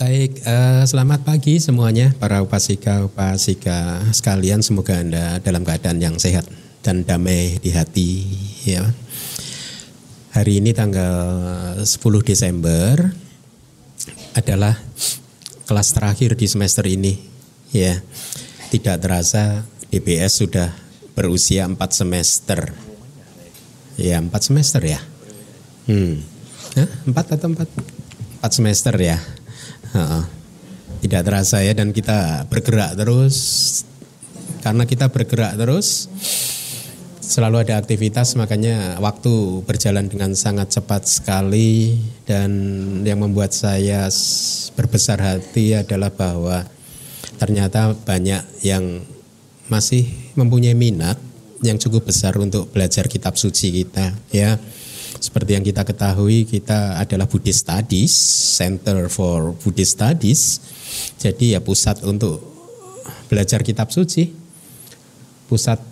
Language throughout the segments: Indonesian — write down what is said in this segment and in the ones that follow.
Baik, uh, selamat pagi semuanya para upasika upasika sekalian. Semoga anda dalam keadaan yang sehat dan damai di hati. Ya. Hari ini tanggal 10 Desember adalah kelas terakhir di semester ini. Ya, tidak terasa DBS sudah berusia 4 semester. Ya, 4 semester ya. Hmm. Hah? 4 atau 4? 4 semester ya tidak terasa ya dan kita bergerak terus. Karena kita bergerak terus selalu ada aktivitas makanya waktu berjalan dengan sangat cepat sekali. Dan yang membuat saya berbesar hati adalah bahwa ternyata banyak yang masih mempunyai minat yang cukup besar untuk belajar kitab suci kita ya seperti yang kita ketahui kita adalah Buddhist Studies, Center for Buddhist Studies. Jadi ya pusat untuk belajar kitab suci. Pusat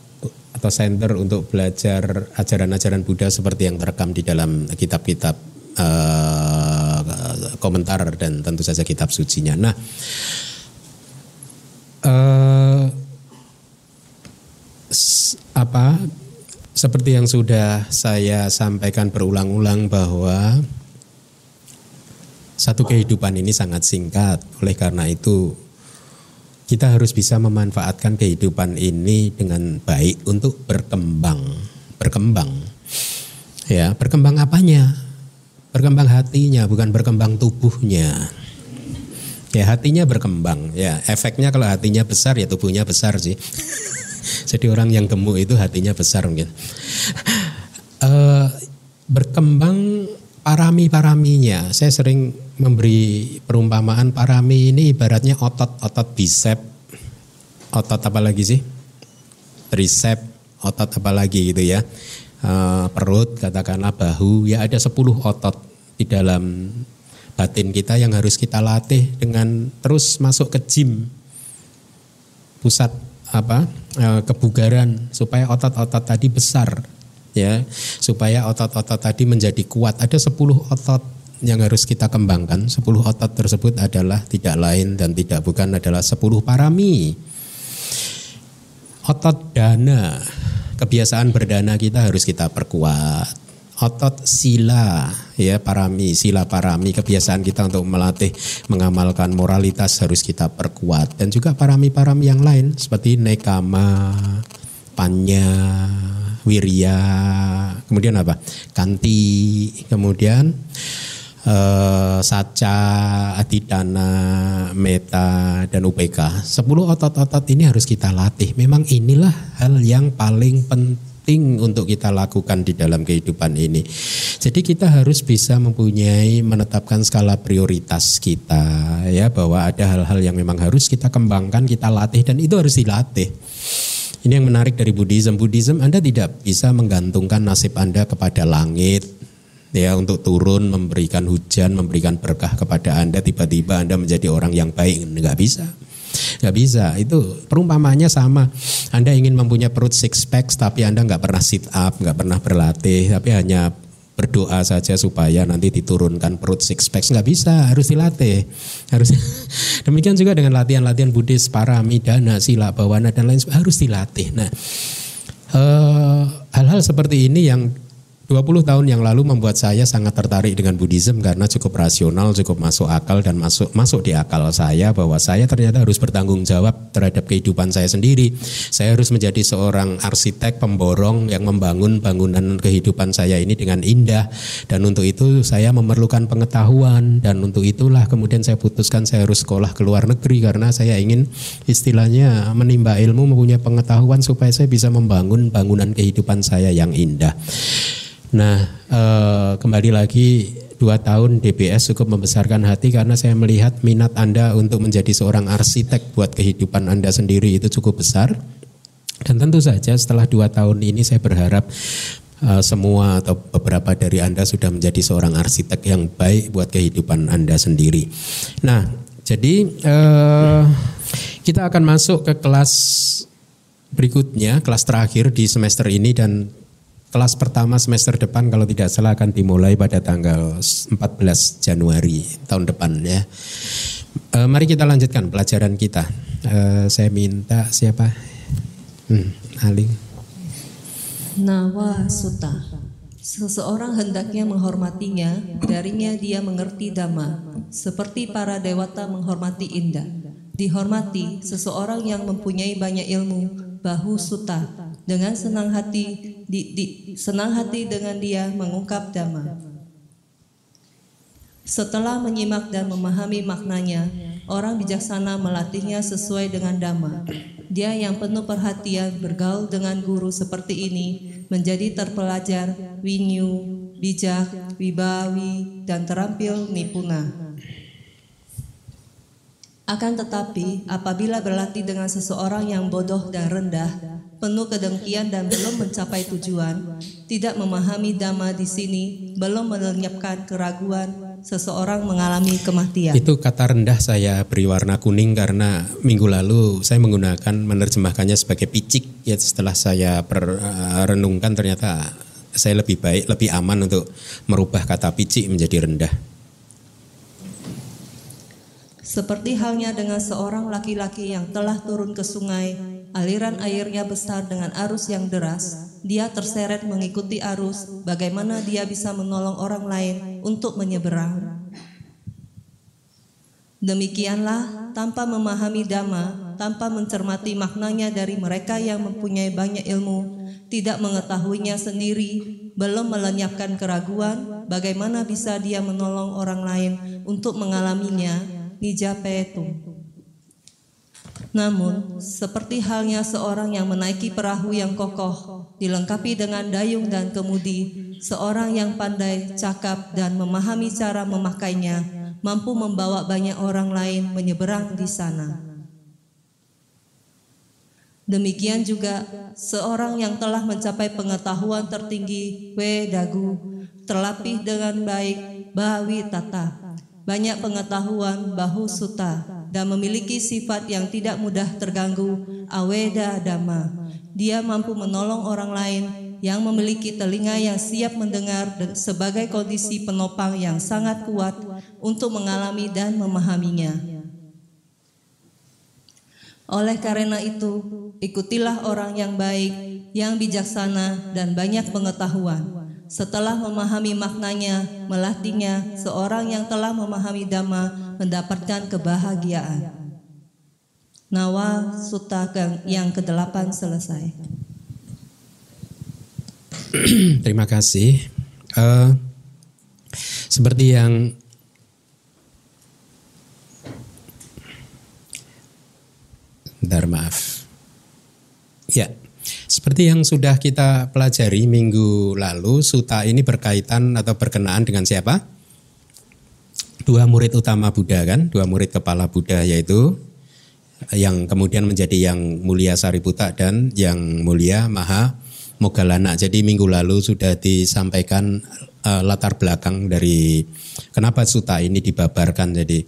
atau center untuk belajar ajaran-ajaran Buddha seperti yang terekam di dalam kitab-kitab uh, komentar dan tentu saja kitab sucinya. Nah, uh, apa seperti yang sudah saya sampaikan berulang-ulang bahwa satu kehidupan ini sangat singkat. Oleh karena itu kita harus bisa memanfaatkan kehidupan ini dengan baik untuk berkembang, berkembang. Ya, berkembang apanya? Berkembang hatinya, bukan berkembang tubuhnya. Ya, hatinya berkembang. Ya, efeknya kalau hatinya besar ya tubuhnya besar sih. Jadi orang yang gemuk itu hatinya besar mungkin. Uh, berkembang parami-paraminya. Saya sering memberi perumpamaan parami ini ibaratnya otot-otot bisep. Otot apa lagi sih? Tricep, otot apa lagi gitu ya. Uh, perut, katakanlah bahu, ya ada 10 otot di dalam batin kita yang harus kita latih dengan terus masuk ke gym. Pusat apa eh, kebugaran supaya otot-otot tadi besar ya. Supaya otot-otot tadi menjadi kuat. Ada 10 otot yang harus kita kembangkan. 10 otot tersebut adalah tidak lain dan tidak bukan adalah 10 parami. Otot dana kebiasaan berdana kita harus kita perkuat otot sila ya parami sila parami kebiasaan kita untuk melatih mengamalkan moralitas harus kita perkuat. Dan juga parami-parami yang lain seperti nekama panya wirya kemudian apa? Kanti kemudian uh, saca adidana meta dan upk 10 otot-otot ini harus kita latih. Memang inilah hal yang paling penting penting untuk kita lakukan di dalam kehidupan ini. Jadi kita harus bisa mempunyai menetapkan skala prioritas kita ya bahwa ada hal-hal yang memang harus kita kembangkan, kita latih dan itu harus dilatih. Ini yang menarik dari Buddhism. Buddhism Anda tidak bisa menggantungkan nasib Anda kepada langit, ya untuk turun memberikan hujan, memberikan berkah kepada Anda tiba-tiba Anda menjadi orang yang baik, nggak bisa. Gak bisa. Itu perumpamannya sama. Anda ingin mempunyai perut six pack tapi Anda nggak pernah sit up, nggak pernah berlatih, tapi hanya berdoa saja supaya nanti diturunkan perut six pack. Nggak bisa. Harus dilatih. Harus demikian juga dengan latihan-latihan Buddhis para midana sila bawana dan lain harus dilatih. Nah eh, hal-hal seperti ini yang 20 tahun yang lalu membuat saya sangat tertarik dengan Buddhism karena cukup rasional, cukup masuk akal dan masuk masuk di akal saya bahwa saya ternyata harus bertanggung jawab terhadap kehidupan saya sendiri. Saya harus menjadi seorang arsitek pemborong yang membangun bangunan kehidupan saya ini dengan indah dan untuk itu saya memerlukan pengetahuan dan untuk itulah kemudian saya putuskan saya harus sekolah ke luar negeri karena saya ingin istilahnya menimba ilmu mempunyai pengetahuan supaya saya bisa membangun bangunan kehidupan saya yang indah. Nah, eh, kembali lagi dua tahun DBS cukup membesarkan hati karena saya melihat minat Anda untuk menjadi seorang arsitek buat kehidupan Anda sendiri itu cukup besar. Dan tentu saja setelah dua tahun ini saya berharap uh, semua atau beberapa dari Anda sudah menjadi seorang arsitek yang baik buat kehidupan Anda sendiri. Nah, jadi uh, kita akan masuk ke kelas berikutnya, kelas terakhir di semester ini dan kelas pertama semester depan kalau tidak salah akan dimulai pada tanggal 14 Januari tahun depan ya. Uh, mari kita lanjutkan pelajaran kita. Uh, saya minta siapa? Hmm, Aling. Nawa Suta. Seseorang hendaknya menghormatinya, darinya dia mengerti dhamma, seperti para dewata menghormati indah. Dihormati seseorang yang mempunyai banyak ilmu, bahu suta, dengan senang hati, di, di, senang hati dengan dia mengungkap dhamma. Setelah menyimak dan memahami maknanya, orang bijaksana melatihnya sesuai dengan dhamma. Dia yang penuh perhatian bergaul dengan guru seperti ini menjadi terpelajar, winyu, bijak, wibawi, dan terampil nipuna. Akan tetapi, apabila berlatih dengan seseorang yang bodoh dan rendah, penuh kedengkian dan belum mencapai tujuan, tidak memahami dhamma di sini, belum melenyapkan keraguan, seseorang mengalami kematian. Itu kata rendah saya beri warna kuning karena minggu lalu saya menggunakan menerjemahkannya sebagai picik ya setelah saya renungkan ternyata saya lebih baik, lebih aman untuk merubah kata picik menjadi rendah. Seperti halnya dengan seorang laki-laki yang telah turun ke sungai, aliran airnya besar dengan arus yang deras, dia terseret mengikuti arus, bagaimana dia bisa menolong orang lain untuk menyeberang. Demikianlah, tanpa memahami dhamma, tanpa mencermati maknanya dari mereka yang mempunyai banyak ilmu, tidak mengetahuinya sendiri, belum melenyapkan keraguan, bagaimana bisa dia menolong orang lain untuk mengalaminya, Nijapetum. Namun, seperti halnya seorang yang menaiki perahu yang kokoh, dilengkapi dengan dayung dan kemudi, seorang yang pandai, cakap, dan memahami cara memakainya, mampu membawa banyak orang lain menyeberang di sana. Demikian juga seorang yang telah mencapai pengetahuan tertinggi, Wedagu, terlapih dengan baik, Bawi Tata, banyak pengetahuan bahu suta dan memiliki sifat yang tidak mudah terganggu aweda dama. Dia mampu menolong orang lain yang memiliki telinga yang siap mendengar sebagai kondisi penopang yang sangat kuat untuk mengalami dan memahaminya. Oleh karena itu, ikutilah orang yang baik, yang bijaksana, dan banyak pengetahuan setelah memahami maknanya, melatihnya, seorang yang telah memahami dhamma mendapatkan kebahagiaan. Nawa Sutta yang kedelapan selesai. Terima kasih. Uh, seperti yang Bentar maaf. Ya, seperti yang sudah kita pelajari minggu lalu, suta ini berkaitan atau berkenaan dengan siapa? Dua murid utama Buddha kan, dua murid kepala Buddha yaitu yang kemudian menjadi yang mulia Sariputta dan yang mulia Maha Mogalana. Jadi minggu lalu sudah disampaikan uh, latar belakang dari kenapa suta ini dibabarkan. Jadi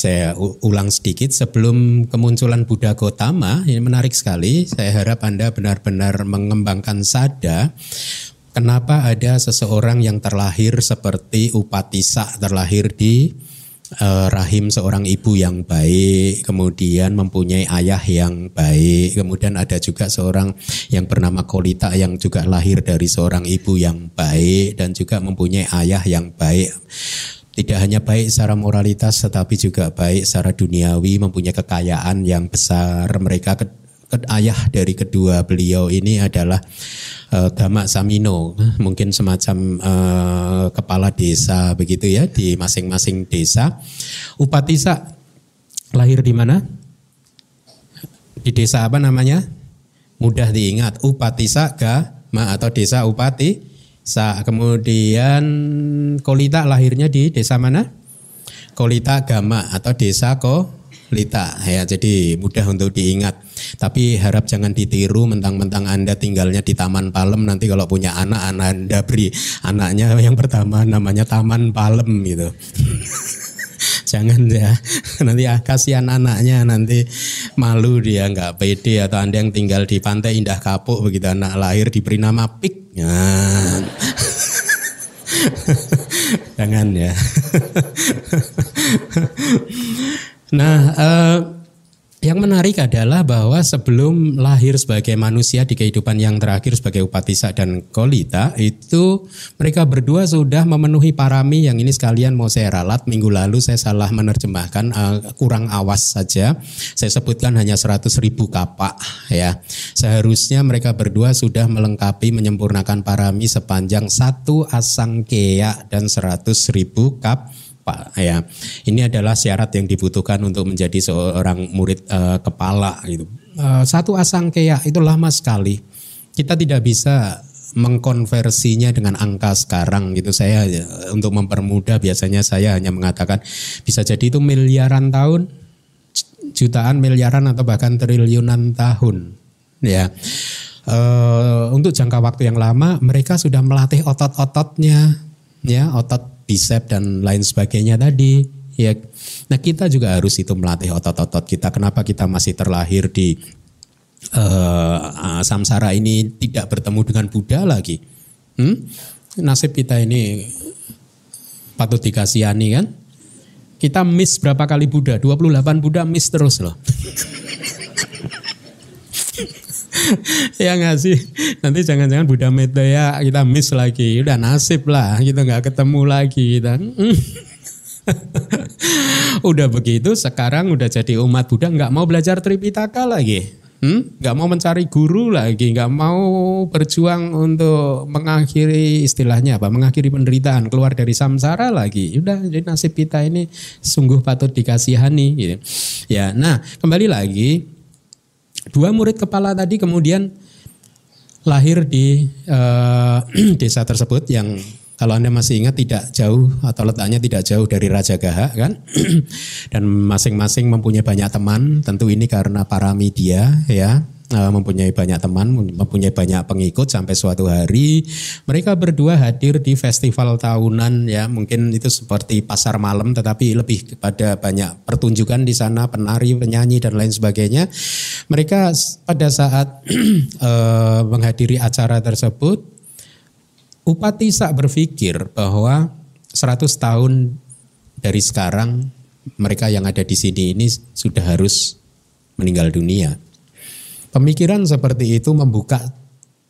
saya ulang sedikit sebelum kemunculan Buddha Gotama ini menarik sekali. Saya harap Anda benar-benar mengembangkan sada kenapa ada seseorang yang terlahir seperti Upatisa terlahir di eh, rahim seorang ibu yang baik, kemudian mempunyai ayah yang baik, kemudian ada juga seorang yang bernama Kolita yang juga lahir dari seorang ibu yang baik dan juga mempunyai ayah yang baik tidak hanya baik secara moralitas tetapi juga baik secara duniawi mempunyai kekayaan yang besar. Mereka ke, ke, ayah dari kedua beliau ini adalah uh, Gama Samino. Mungkin semacam uh, kepala desa begitu ya di masing-masing desa. Upatisa lahir di mana? Di desa apa namanya? Mudah diingat. Upatisa Gama atau desa Upati Sa, kemudian Kolita lahirnya di desa mana? Kolita Gama atau desa Kolita. Ya jadi mudah untuk diingat. Tapi harap jangan ditiru mentang-mentang Anda tinggalnya di Taman Palem. Nanti kalau punya anak anak Anda beri anaknya yang pertama namanya Taman Palem gitu jangan ya. Nanti ah, kasihan anaknya nanti malu dia nggak pede atau anda yang tinggal di pantai Indah Kapuk begitu anak lahir diberi nama Pik. Jangan jangan ya. Nah, uh, yang menarik adalah bahwa sebelum lahir sebagai manusia di kehidupan yang terakhir sebagai Upatisa dan Kolita itu mereka berdua sudah memenuhi parami yang ini sekalian mau saya ralat minggu lalu saya salah menerjemahkan uh, kurang awas saja. Saya sebutkan hanya 100 ribu kapak ya. Seharusnya mereka berdua sudah melengkapi menyempurnakan parami sepanjang satu asangkea dan 100 ribu kap Pak ya. Ini adalah syarat yang dibutuhkan untuk menjadi seorang murid uh, kepala gitu. Uh, satu asangkea itu lama sekali. Kita tidak bisa mengkonversinya dengan angka sekarang gitu. Saya untuk mempermudah biasanya saya hanya mengatakan bisa jadi itu miliaran tahun, jutaan miliaran atau bahkan triliunan tahun. Ya. Uh, untuk jangka waktu yang lama mereka sudah melatih otot-ototnya ya otot bicep dan lain sebagainya tadi ya. Nah kita juga harus itu melatih otot-otot kita. Kenapa kita masih terlahir di uh, samsara ini tidak bertemu dengan Buddha lagi? Hmm? nasib kita ini patut dikasihani kan? Kita miss berapa kali Buddha? 28 Buddha miss terus loh ya nggak sih? Nanti jangan-jangan Buddha ya kita miss lagi. Udah nasib lah kita nggak ketemu lagi kita. Udah begitu sekarang udah jadi umat Buddha nggak mau belajar Tripitaka lagi. Hmm? nggak mau mencari guru lagi nggak mau berjuang untuk mengakhiri istilahnya apa mengakhiri penderitaan keluar dari samsara lagi. Udah jadi nasib kita ini sungguh patut dikasihani gitu. Ya nah kembali lagi Dua murid kepala tadi kemudian lahir di uh, desa tersebut yang kalau Anda masih ingat tidak jauh atau letaknya tidak jauh dari Raja Gaha kan. Dan masing-masing mempunyai banyak teman, tentu ini karena para media ya mempunyai banyak teman, mempunyai banyak pengikut sampai suatu hari mereka berdua hadir di festival tahunan ya mungkin itu seperti pasar malam tetapi lebih kepada banyak pertunjukan di sana penari, penyanyi dan lain sebagainya. Mereka pada saat uh, menghadiri acara tersebut Upatisa berpikir bahwa 100 tahun dari sekarang mereka yang ada di sini ini sudah harus meninggal dunia. Pemikiran seperti itu membuka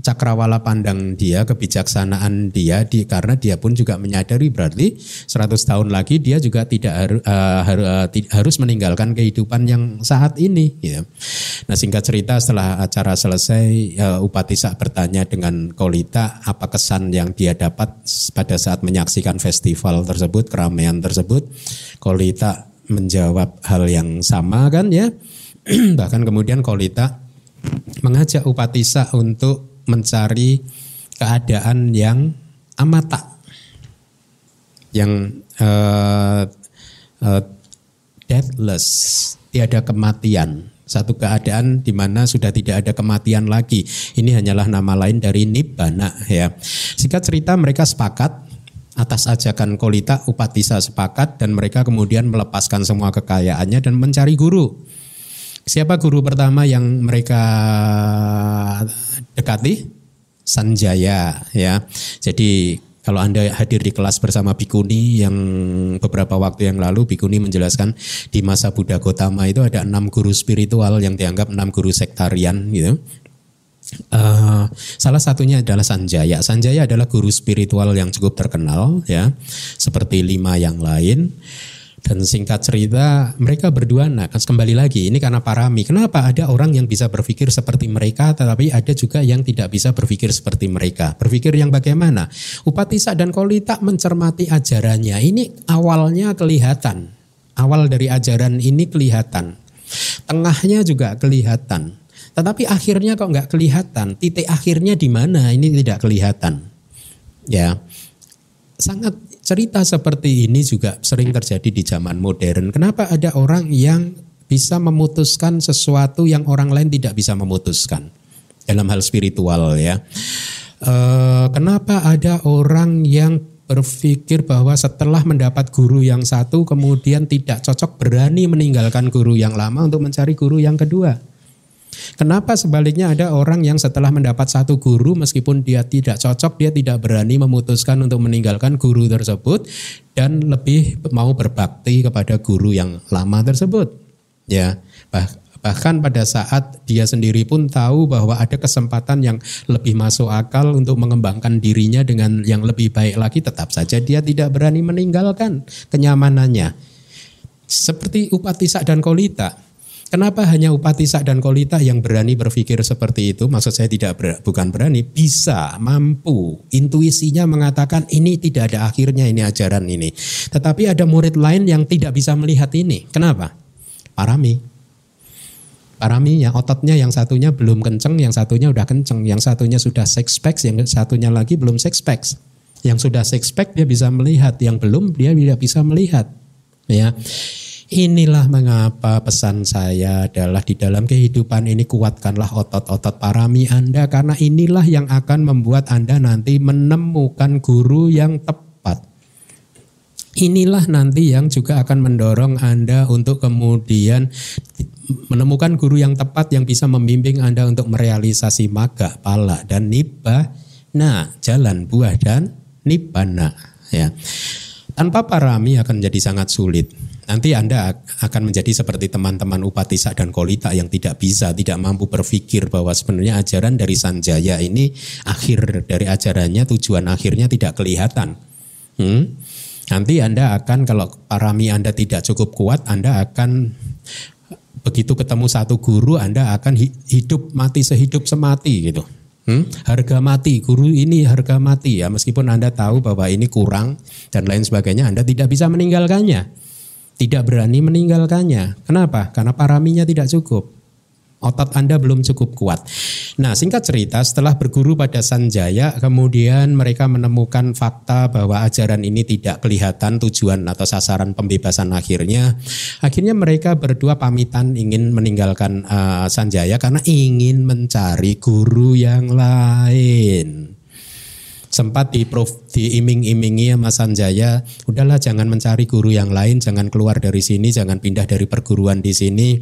cakrawala pandang dia, kebijaksanaan dia, di, karena dia pun juga menyadari berarti 100 tahun lagi dia juga tidak haru, uh, haru, uh, harus meninggalkan kehidupan yang saat ini. Ya. Nah singkat cerita setelah acara selesai, uh, Upatisa bertanya dengan Kolita apa kesan yang dia dapat pada saat menyaksikan festival tersebut, keramaian tersebut. Kolita menjawab hal yang sama kan ya. Bahkan kemudian Kolita mengajak Upatisa untuk mencari keadaan yang amata, yang uh, uh, deathless, tiada kematian. Satu keadaan di mana sudah tidak ada kematian lagi. Ini hanyalah nama lain dari nibbana ya. Singkat cerita mereka sepakat atas ajakan Kolita Upatisa sepakat dan mereka kemudian melepaskan semua kekayaannya dan mencari guru. Siapa guru pertama yang mereka dekati? Sanjaya ya. Jadi kalau Anda hadir di kelas bersama Bikuni yang beberapa waktu yang lalu Bikuni menjelaskan di masa Buddha Gotama itu ada enam guru spiritual yang dianggap enam guru sektarian gitu. Uh, salah satunya adalah Sanjaya. Sanjaya adalah guru spiritual yang cukup terkenal ya, seperti lima yang lain. Dan singkat cerita, mereka berdua nah kembali lagi ini karena parami. Kenapa ada orang yang bisa berpikir seperti mereka tetapi ada juga yang tidak bisa berpikir seperti mereka. Berpikir yang bagaimana? Upatisa dan Kolita mencermati ajarannya. Ini awalnya kelihatan. Awal dari ajaran ini kelihatan. Tengahnya juga kelihatan. Tetapi akhirnya kok nggak kelihatan. Titik akhirnya di mana? Ini tidak kelihatan. Ya. Sangat cerita seperti ini juga sering terjadi di zaman modern. Kenapa ada orang yang bisa memutuskan sesuatu yang orang lain tidak bisa memutuskan dalam hal spiritual ya? E, kenapa ada orang yang berpikir bahwa setelah mendapat guru yang satu kemudian tidak cocok berani meninggalkan guru yang lama untuk mencari guru yang kedua? Kenapa sebaliknya ada orang yang setelah mendapat satu guru meskipun dia tidak cocok, dia tidak berani memutuskan untuk meninggalkan guru tersebut dan lebih mau berbakti kepada guru yang lama tersebut. Ya, bah, bahkan pada saat dia sendiri pun tahu bahwa ada kesempatan yang lebih masuk akal untuk mengembangkan dirinya dengan yang lebih baik lagi, tetap saja dia tidak berani meninggalkan kenyamanannya. Seperti Upatisa dan Kolita Kenapa hanya Upati Sak dan Kolita yang berani berpikir seperti itu? Maksud saya tidak ber, bukan berani, bisa, mampu. Intuisinya mengatakan ini tidak ada akhirnya ini ajaran ini. Tetapi ada murid lain yang tidak bisa melihat ini. Kenapa? Parami. Parami yang ototnya yang satunya belum kenceng, yang satunya udah kenceng, yang satunya sudah six packs, yang satunya lagi belum six packs. Yang sudah six pack dia bisa melihat, yang belum dia tidak bisa melihat. Ya. Inilah mengapa pesan saya adalah di dalam kehidupan ini kuatkanlah otot-otot parami Anda karena inilah yang akan membuat Anda nanti menemukan guru yang tepat. Inilah nanti yang juga akan mendorong Anda untuk kemudian menemukan guru yang tepat yang bisa membimbing Anda untuk merealisasi maga, pala dan nibba. Nah, jalan buah dan nibbana ya. Tanpa parami akan jadi sangat sulit Nanti Anda akan menjadi seperti teman-teman Upatisa dan Kolita yang tidak bisa, tidak mampu berpikir bahwa sebenarnya ajaran dari Sanjaya ini akhir dari ajarannya tujuan akhirnya tidak kelihatan. Hmm? Nanti Anda akan kalau parami Anda tidak cukup kuat, Anda akan begitu ketemu satu guru Anda akan hidup mati sehidup semati gitu. Hmm? Harga mati, guru ini harga mati ya meskipun Anda tahu bahwa ini kurang dan lain sebagainya Anda tidak bisa meninggalkannya tidak berani meninggalkannya. Kenapa? Karena paraminya tidak cukup. Otot Anda belum cukup kuat. Nah, singkat cerita, setelah berguru pada Sanjaya, kemudian mereka menemukan fakta bahwa ajaran ini tidak kelihatan tujuan atau sasaran pembebasan akhirnya. Akhirnya mereka berdua pamitan ingin meninggalkan uh, Sanjaya karena ingin mencari guru yang lain sempat di diiming-imingi sama Sanjaya, udahlah jangan mencari guru yang lain, jangan keluar dari sini, jangan pindah dari perguruan di sini.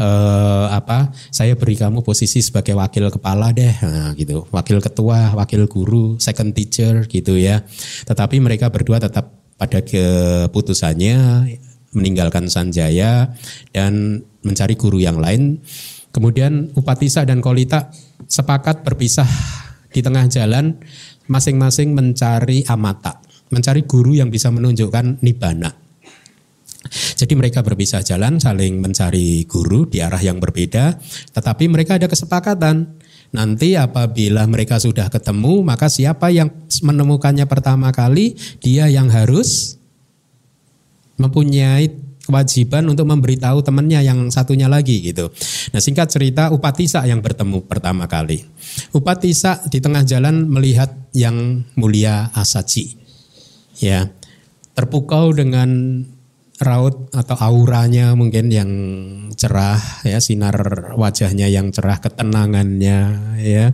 Eh, apa? Saya beri kamu posisi sebagai wakil kepala deh, nah, gitu. Wakil ketua, wakil guru, second teacher gitu ya. Tetapi mereka berdua tetap pada keputusannya meninggalkan Sanjaya dan mencari guru yang lain. Kemudian Upatisa dan Kolita sepakat berpisah di tengah jalan masing-masing mencari amata, mencari guru yang bisa menunjukkan nibana. Jadi mereka berpisah jalan saling mencari guru di arah yang berbeda, tetapi mereka ada kesepakatan. Nanti apabila mereka sudah ketemu, maka siapa yang menemukannya pertama kali, dia yang harus mempunyai kewajiban untuk memberitahu temannya yang satunya lagi gitu. Nah singkat cerita Upatisa yang bertemu pertama kali. Upatisa di tengah jalan melihat yang mulia Asaji. Ya, terpukau dengan raut atau auranya mungkin yang cerah ya sinar wajahnya yang cerah ketenangannya ya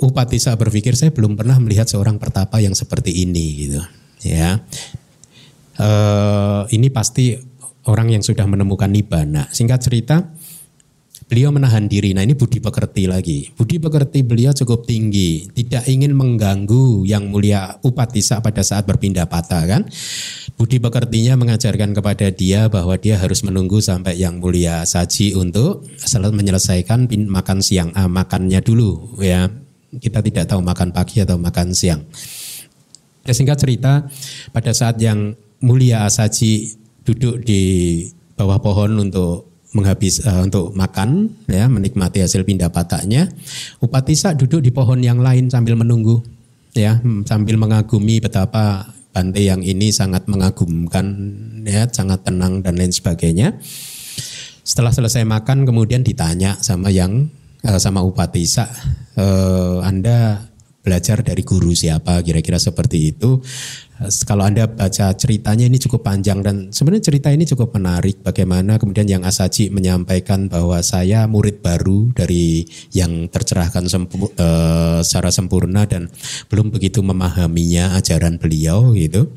Upatisa berpikir saya belum pernah melihat seorang pertapa yang seperti ini gitu ya uh, ini pasti orang yang sudah menemukan nibana. Singkat cerita, beliau menahan diri. Nah ini budi pekerti lagi. Budi pekerti beliau cukup tinggi. Tidak ingin mengganggu yang mulia Upatisa pada saat berpindah patah kan. Budi pekertinya mengajarkan kepada dia bahwa dia harus menunggu sampai yang mulia saji untuk menyelesaikan makan siang. Ah, makannya dulu ya. Kita tidak tahu makan pagi atau makan siang. Ya, singkat cerita, pada saat yang mulia Asaji duduk di bawah pohon untuk menghabis uh, untuk makan ya menikmati hasil pindah patahnya Upatisa duduk di pohon yang lain sambil menunggu ya hmm, sambil mengagumi betapa Bante yang ini sangat mengagumkan ya sangat tenang dan lain sebagainya. Setelah selesai makan kemudian ditanya sama yang uh, sama Upatisa uh, Anda belajar dari guru siapa kira-kira seperti itu kalau Anda baca ceritanya ini cukup panjang dan sebenarnya cerita ini cukup menarik bagaimana kemudian yang Asaji menyampaikan bahwa saya murid baru dari yang tercerahkan sempu, uh, secara sempurna dan belum begitu memahaminya ajaran beliau gitu.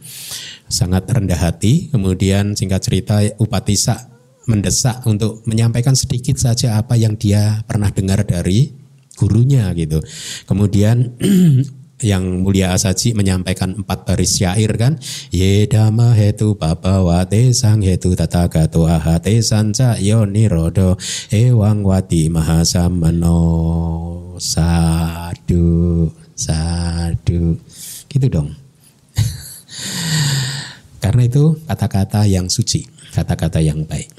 Sangat rendah hati. Kemudian singkat cerita Upatisa mendesak untuk menyampaikan sedikit saja apa yang dia pernah dengar dari gurunya gitu. Kemudian yang mulia asaji menyampaikan empat baris syair kan. Yedama hetu wate sang hetu tata gato ahate sanca yoni rodo ewang wati mahasamano sadu sadu. Gitu dong. Karena itu kata-kata yang suci kata-kata yang baik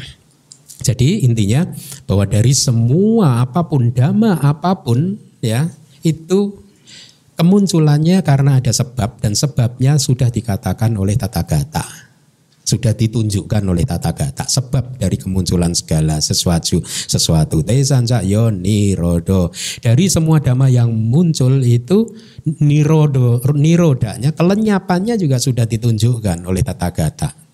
jadi intinya bahwa dari semua apa pun dhamma apa pun ya itu Kemunculannya karena ada sebab dan sebabnya sudah dikatakan oleh tata gata. Sudah ditunjukkan oleh tata gata. Sebab dari kemunculan segala sesuatu sesuatu tesanca yo nirodo. Dari semua dhamma yang muncul itu nirodo nirodanya kelenyapannya juga sudah ditunjukkan oleh tata gata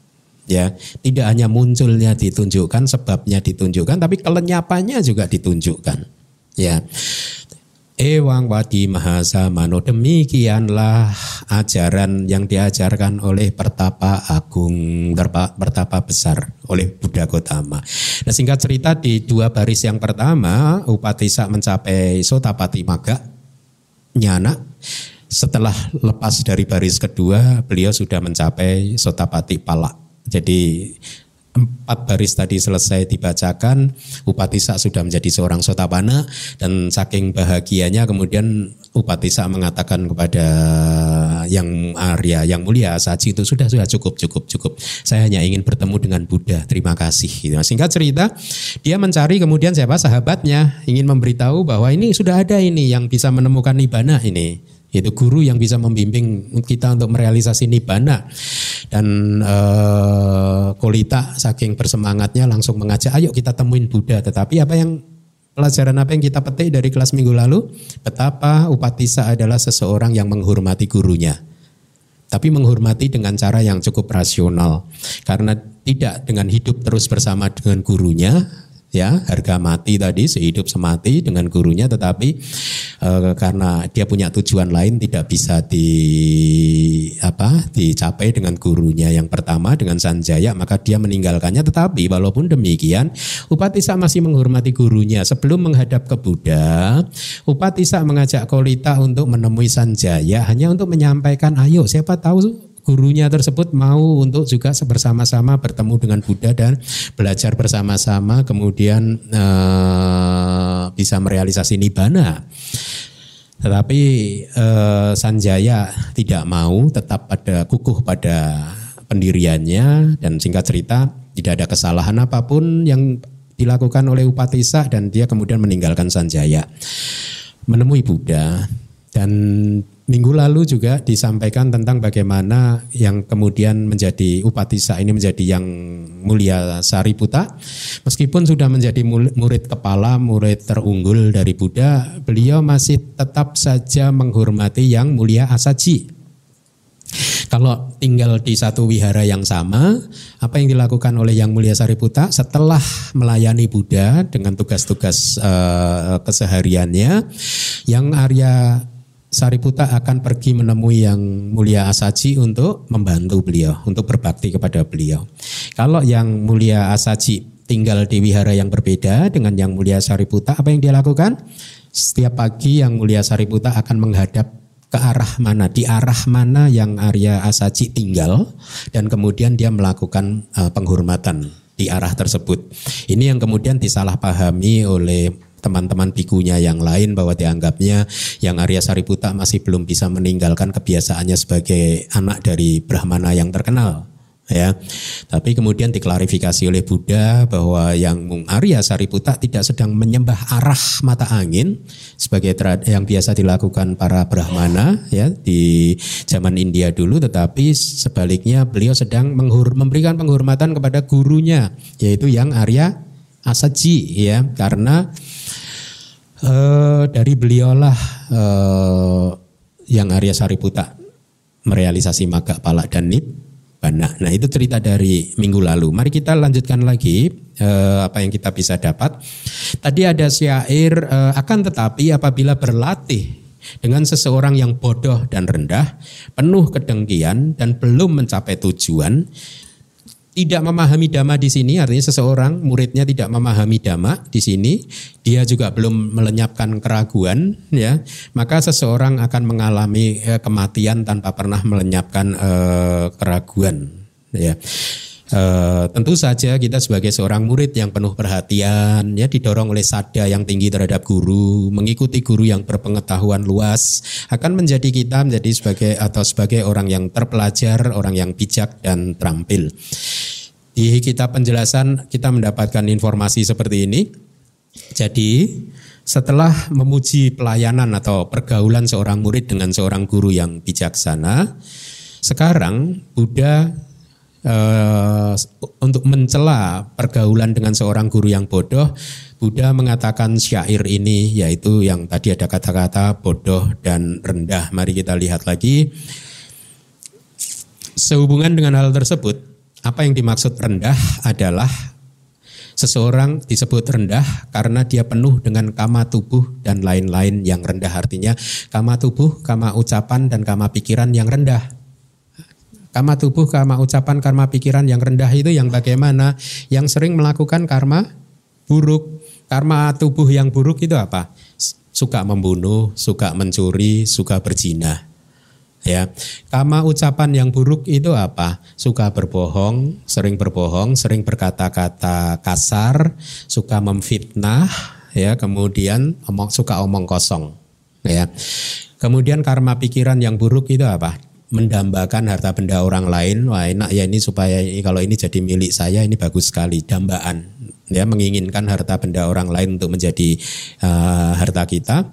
ya tidak hanya munculnya ditunjukkan sebabnya ditunjukkan tapi kelenyapannya juga ditunjukkan ya Ewang wadi mahasa mano demikianlah ajaran yang diajarkan oleh pertapa agung pertapa besar oleh Buddha Gotama. Nah singkat cerita di dua baris yang pertama Upatisa mencapai Sotapati Maga nyana setelah lepas dari baris kedua beliau sudah mencapai Sotapati Pala. Jadi empat baris tadi selesai dibacakan, Upatisa sudah menjadi seorang sotapana dan saking bahagianya kemudian Upatisa mengatakan kepada yang Arya, yang mulia Saji itu sudah sudah cukup cukup cukup. Saya hanya ingin bertemu dengan Buddha. Terima kasih. Gitu. Nah, singkat cerita, dia mencari kemudian siapa sahabatnya ingin memberitahu bahwa ini sudah ada ini yang bisa menemukan nibana ini yaitu guru yang bisa membimbing kita untuk merealisasi nibbana. Dan uh, Kolita saking bersemangatnya langsung mengajak ayo kita temuin Buddha. Tetapi apa yang pelajaran apa yang kita petik dari kelas minggu lalu? Betapa Upatisa adalah seseorang yang menghormati gurunya. Tapi menghormati dengan cara yang cukup rasional. Karena tidak dengan hidup terus bersama dengan gurunya ya harga mati tadi sehidup semati dengan gurunya tetapi e, karena dia punya tujuan lain tidak bisa di apa dicapai dengan gurunya yang pertama dengan Sanjaya maka dia meninggalkannya. Tetapi walaupun demikian Upatisa masih menghormati gurunya. Sebelum menghadap ke Buddha Upatisa mengajak Kolita untuk menemui Sanjaya hanya untuk menyampaikan ayo siapa tahu gurunya tersebut mau untuk juga bersama-sama bertemu dengan Buddha dan belajar bersama-sama kemudian uh, bisa merealisasi nibbana. Tetapi uh, Sanjaya tidak mau tetap pada kukuh pada pendiriannya dan singkat cerita tidak ada kesalahan apa pun yang dilakukan oleh Upatisa dan dia kemudian meninggalkan Sanjaya menemui Buddha dan minggu lalu juga disampaikan tentang bagaimana yang kemudian menjadi upatisa ini menjadi yang mulia Sariputa. Meskipun sudah menjadi murid kepala, murid terunggul dari Buddha, beliau masih tetap saja menghormati yang mulia Asaji. Kalau tinggal di satu wihara yang sama, apa yang dilakukan oleh Yang Mulia Sariputa setelah melayani Buddha dengan tugas-tugas uh, kesehariannya, Yang Arya Sariputa akan pergi menemui yang mulia Asaji untuk membantu beliau, untuk berbakti kepada beliau. Kalau yang mulia Asaji tinggal di wihara yang berbeda dengan yang mulia Sariputa, apa yang dia lakukan? Setiap pagi yang mulia Sariputa akan menghadap ke arah mana, di arah mana yang Arya Asaji tinggal, dan kemudian dia melakukan uh, penghormatan di arah tersebut. Ini yang kemudian disalahpahami oleh teman-teman bikunya yang lain bahwa dianggapnya yang Arya Sariputa masih belum bisa meninggalkan kebiasaannya sebagai anak dari Brahmana yang terkenal ya. Tapi kemudian diklarifikasi oleh Buddha bahwa yang Arya Sariputa tidak sedang menyembah arah mata angin sebagai yang biasa dilakukan para Brahmana ya di zaman India dulu tetapi sebaliknya beliau sedang menghur, memberikan penghormatan kepada gurunya yaitu yang Arya Asaji ya karena Uh, dari beliaulah uh, yang Arya Sariputa merealisasi maga palak dan nibbana. Nah itu cerita dari minggu lalu. Mari kita lanjutkan lagi uh, apa yang kita bisa dapat. Tadi ada syair uh, akan tetapi apabila berlatih dengan seseorang yang bodoh dan rendah, penuh kedengkian dan belum mencapai tujuan, tidak memahami dhamma di sini artinya seseorang muridnya tidak memahami dhamma di sini dia juga belum melenyapkan keraguan ya. Maka seseorang akan mengalami eh, kematian tanpa pernah melenyapkan eh, keraguan ya Uh, tentu saja kita sebagai seorang murid yang penuh perhatian ya didorong oleh sada yang tinggi terhadap guru mengikuti guru yang berpengetahuan luas akan menjadi kita menjadi sebagai atau sebagai orang yang terpelajar orang yang bijak dan terampil. Di kitab penjelasan kita mendapatkan informasi seperti ini. Jadi setelah memuji pelayanan atau pergaulan seorang murid dengan seorang guru yang bijaksana sekarang Buddha uh, untuk mencela pergaulan dengan seorang guru yang bodoh, Buddha mengatakan syair ini yaitu yang tadi ada kata-kata bodoh dan rendah. Mari kita lihat lagi. Sehubungan dengan hal tersebut, apa yang dimaksud rendah adalah seseorang disebut rendah karena dia penuh dengan kama tubuh dan lain-lain yang rendah artinya kama tubuh, kama ucapan dan kama pikiran yang rendah. Karma tubuh, karma ucapan, karma pikiran yang rendah itu yang bagaimana? Yang sering melakukan karma buruk. Karma tubuh yang buruk itu apa? Suka membunuh, suka mencuri, suka berzina. Ya, karma ucapan yang buruk itu apa? Suka berbohong, sering berbohong, sering berkata-kata kasar, suka memfitnah, ya, kemudian omong, suka omong kosong, ya. Kemudian karma pikiran yang buruk itu apa? Mendambakan harta benda orang lain. Wah enak ya ini supaya ini, kalau ini jadi milik saya ini bagus sekali dambaan. Ya menginginkan harta benda orang lain untuk menjadi uh, harta kita.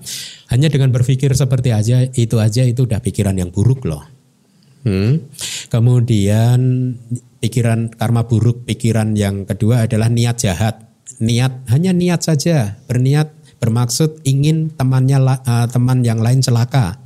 Hanya dengan berpikir seperti aja itu aja itu udah pikiran yang buruk loh. Hmm. kemudian pikiran karma buruk pikiran yang kedua adalah niat jahat. Niat hanya niat saja berniat bermaksud ingin temannya uh, teman yang lain celaka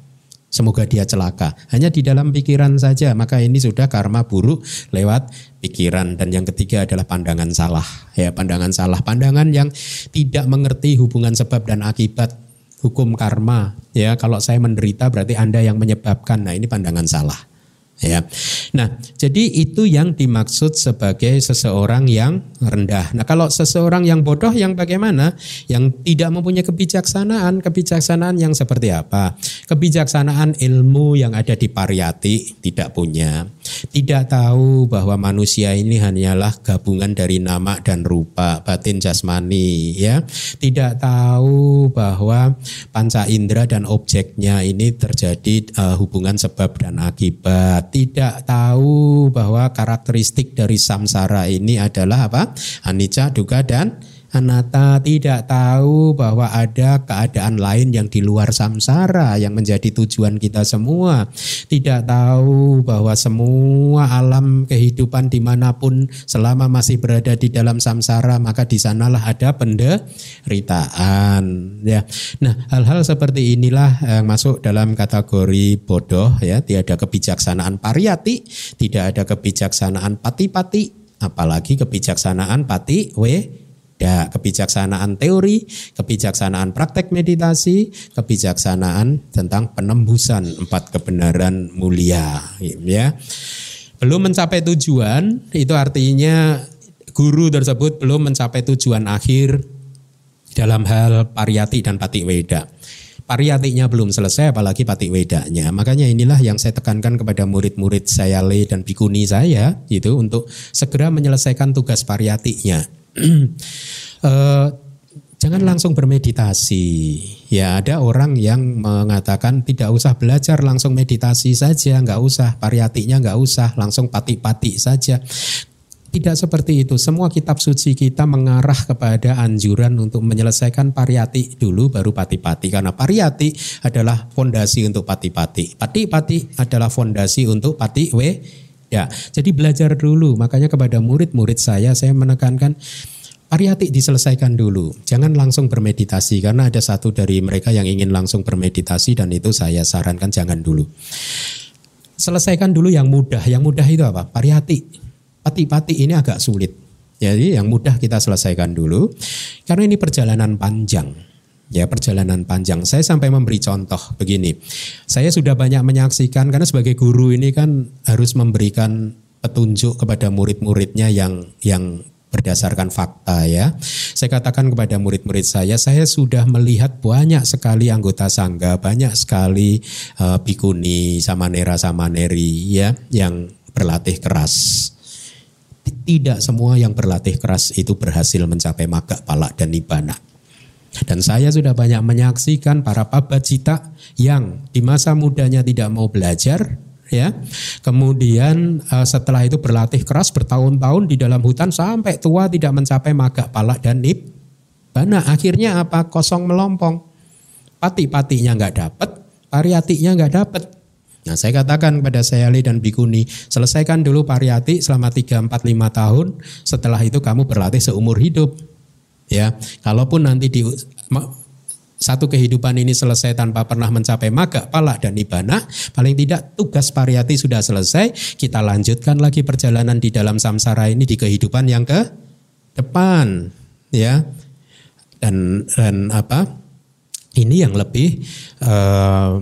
semoga dia celaka. Hanya di dalam pikiran saja, maka ini sudah karma buruk lewat pikiran. Dan yang ketiga adalah pandangan salah. Ya, pandangan salah, pandangan yang tidak mengerti hubungan sebab dan akibat hukum karma. Ya, kalau saya menderita berarti Anda yang menyebabkan. Nah, ini pandangan salah ya. Nah, jadi itu yang dimaksud sebagai seseorang yang rendah. Nah, kalau seseorang yang bodoh yang bagaimana? Yang tidak mempunyai kebijaksanaan, kebijaksanaan yang seperti apa? Kebijaksanaan ilmu yang ada di pariyati tidak punya. Tidak tahu bahwa manusia ini hanyalah gabungan dari nama dan rupa, batin jasmani, ya. Tidak tahu bahwa panca indera dan objeknya ini terjadi uh, hubungan sebab dan akibat tidak tahu bahwa karakteristik dari samsara ini adalah apa? Anicca, duga dan Anata tidak tahu bahwa ada keadaan lain yang di luar samsara yang menjadi tujuan kita semua. Tidak tahu bahwa semua alam kehidupan di mana pun selama masih berada di dalam samsara maka di sanalah ada penderitaan. Ya, nah hal-hal seperti inilah yang masuk dalam kategori bodoh ya. Tiada kebijaksanaan pariyati, tidak ada kebijaksanaan pati-pati, apalagi kebijaksanaan pati we ada kebijaksanaan teori, kebijaksanaan praktek meditasi, kebijaksanaan tentang penembusan empat kebenaran mulia, ya. Belum mencapai tujuan, itu artinya guru tersebut belum mencapai tujuan akhir dalam hal pariyati dan pati weda. Pariyatinya belum selesai apalagi pati wedanya. Makanya inilah yang saya tekankan kepada murid-murid saya le dan bikuni saya itu untuk segera menyelesaikan tugas pariyatinya uh, jangan langsung bermeditasi. Ya ada orang yang mengatakan tidak usah belajar langsung meditasi saja, nggak usah pariyatinya nggak usah langsung pati-pati saja. Tidak seperti itu. Semua kitab suci kita mengarah kepada anjuran untuk menyelesaikan pariyati dulu baru pati-pati. Karena pariyati adalah fondasi untuk pati-pati. Pati-pati adalah fondasi untuk pati we Ya, jadi belajar dulu. Makanya kepada murid-murid saya, saya menekankan pariyati diselesaikan dulu. Jangan langsung bermeditasi karena ada satu dari mereka yang ingin langsung bermeditasi dan itu saya sarankan jangan dulu. Selesaikan dulu yang mudah. Yang mudah itu apa? Pariyati. Pati-pati ini agak sulit. Jadi yang mudah kita selesaikan dulu karena ini perjalanan panjang ya perjalanan panjang. Saya sampai memberi contoh begini. Saya sudah banyak menyaksikan karena sebagai guru ini kan harus memberikan petunjuk kepada murid-muridnya yang yang berdasarkan fakta ya. Saya katakan kepada murid-murid saya, saya sudah melihat banyak sekali anggota sangga, banyak sekali uh, bikuni, samanera, samaneri ya yang berlatih keras. Tidak semua yang berlatih keras itu berhasil mencapai maga, palak dan nibana. Dan saya sudah banyak menyaksikan para pabacita yang di masa mudanya tidak mau belajar, ya. Kemudian uh, setelah itu berlatih keras bertahun-tahun di dalam hutan sampai tua tidak mencapai maga palak dan nib. Bana akhirnya apa? Kosong melompong. Pati-patinya nggak dapat, pariatinya nggak dapat. Nah saya katakan kepada Sayali dan Bikuni, selesaikan dulu pariati selama 3, 4, 5 tahun, setelah itu kamu berlatih seumur hidup. Ya, kalaupun nanti di satu kehidupan ini selesai tanpa pernah mencapai maga, pala dan nibana, paling tidak tugas pariyati sudah selesai, kita lanjutkan lagi perjalanan di dalam samsara ini di kehidupan yang ke depan, ya. Dan dan apa? Ini yang lebih uh,